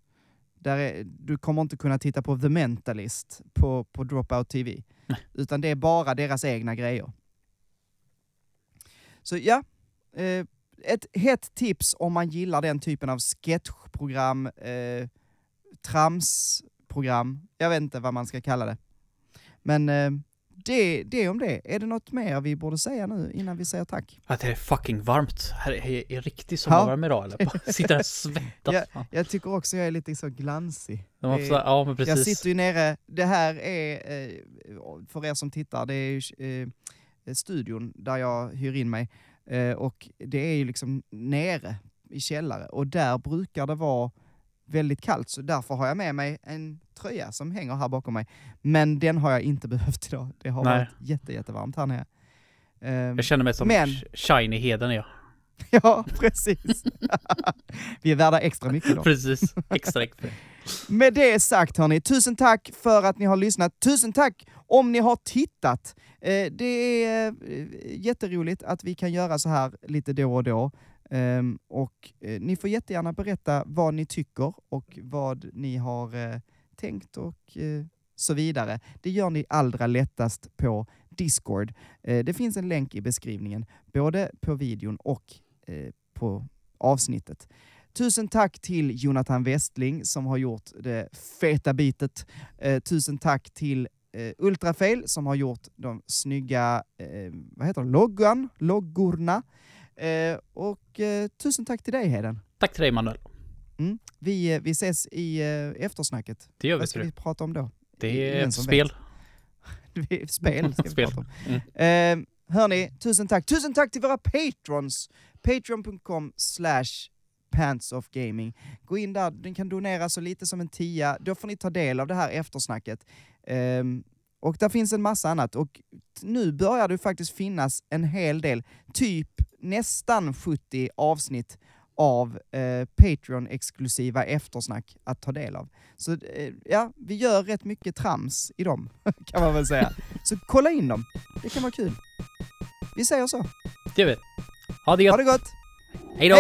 [SPEAKER 1] Där är, du kommer inte kunna titta på The Mentalist på, på Dropout TV. Utan det är bara deras egna grejer. Så ja, eh, ett hett tips om man gillar den typen av sketchprogram, eh, tramsprogram, jag vet inte vad man ska kalla det. Men eh, det, det om det. Är det något mer vi borde säga nu innan vi säger tack?
[SPEAKER 2] Att det är fucking varmt. Här är, är riktigt sommarvärme idag eller? Sitter här svettas.
[SPEAKER 1] Ja,
[SPEAKER 2] fan.
[SPEAKER 1] Jag tycker också jag är lite så glansig. Det-
[SPEAKER 2] så, ja men
[SPEAKER 1] Jag
[SPEAKER 2] precis.
[SPEAKER 1] sitter ju nere, det här är, eh, för er som tittar, det är ju eh, studion där jag hyr in mig. Eh, och det är ju liksom nere i källare och där brukar det vara väldigt kallt så därför har jag med mig en tröja som hänger här bakom mig. Men den har jag inte behövt idag. Det har
[SPEAKER 2] Nej.
[SPEAKER 1] varit jätte, jättevarmt här nere. Eh,
[SPEAKER 2] Jag känner mig som
[SPEAKER 1] Men-
[SPEAKER 2] Sh- Shiny Heden jag.
[SPEAKER 1] ja, precis. Vi är värda extra mycket idag.
[SPEAKER 2] Precis. Extra extra.
[SPEAKER 1] Med det sagt hörni, tusen tack för att ni har lyssnat. Tusen tack om ni har tittat. Eh, det är eh, jätteroligt att vi kan göra så här lite då och då. Ehm, och eh, ni får jättegärna berätta vad ni tycker och vad ni har tänkt och eh, så vidare. Det gör ni allra lättast på Discord. Eh, det finns en länk i beskrivningen, både på videon och eh, på avsnittet. Tusen tack till Jonathan Westling som har gjort det feta bitet. Eh, tusen tack till eh, Ultrafail som har gjort de snygga, eh, vad heter det, loggan, loggorna. Eh, och eh, tusen tack till dig Heden.
[SPEAKER 2] Tack till dig Manuel.
[SPEAKER 1] Mm. Vi, eh, vi ses i eh, eftersnacket.
[SPEAKER 2] Det gör vi
[SPEAKER 1] Vad ska vi prata om då?
[SPEAKER 2] Det är ett spel.
[SPEAKER 1] Spel ska vi
[SPEAKER 2] Spel.
[SPEAKER 1] prata om.
[SPEAKER 2] Mm.
[SPEAKER 1] Eh, hörni, tusen tack. Tusen tack till våra patrons. Patreon.com slash Pants of Gaming. Gå in där, den kan donera så lite som en tia. Då får ni ta del av det här eftersnacket. Ehm, och där finns en massa annat. Och nu börjar det faktiskt finnas en hel del, typ nästan 70 avsnitt av eh, Patreon-exklusiva eftersnack att ta del av. Så eh, ja, vi gör rätt mycket trams i dem, kan man väl säga. Så kolla in dem, det kan vara kul. Vi säger så.
[SPEAKER 2] Det gör vi. Ha det gött.
[SPEAKER 1] Ha det gott!
[SPEAKER 2] Hej då!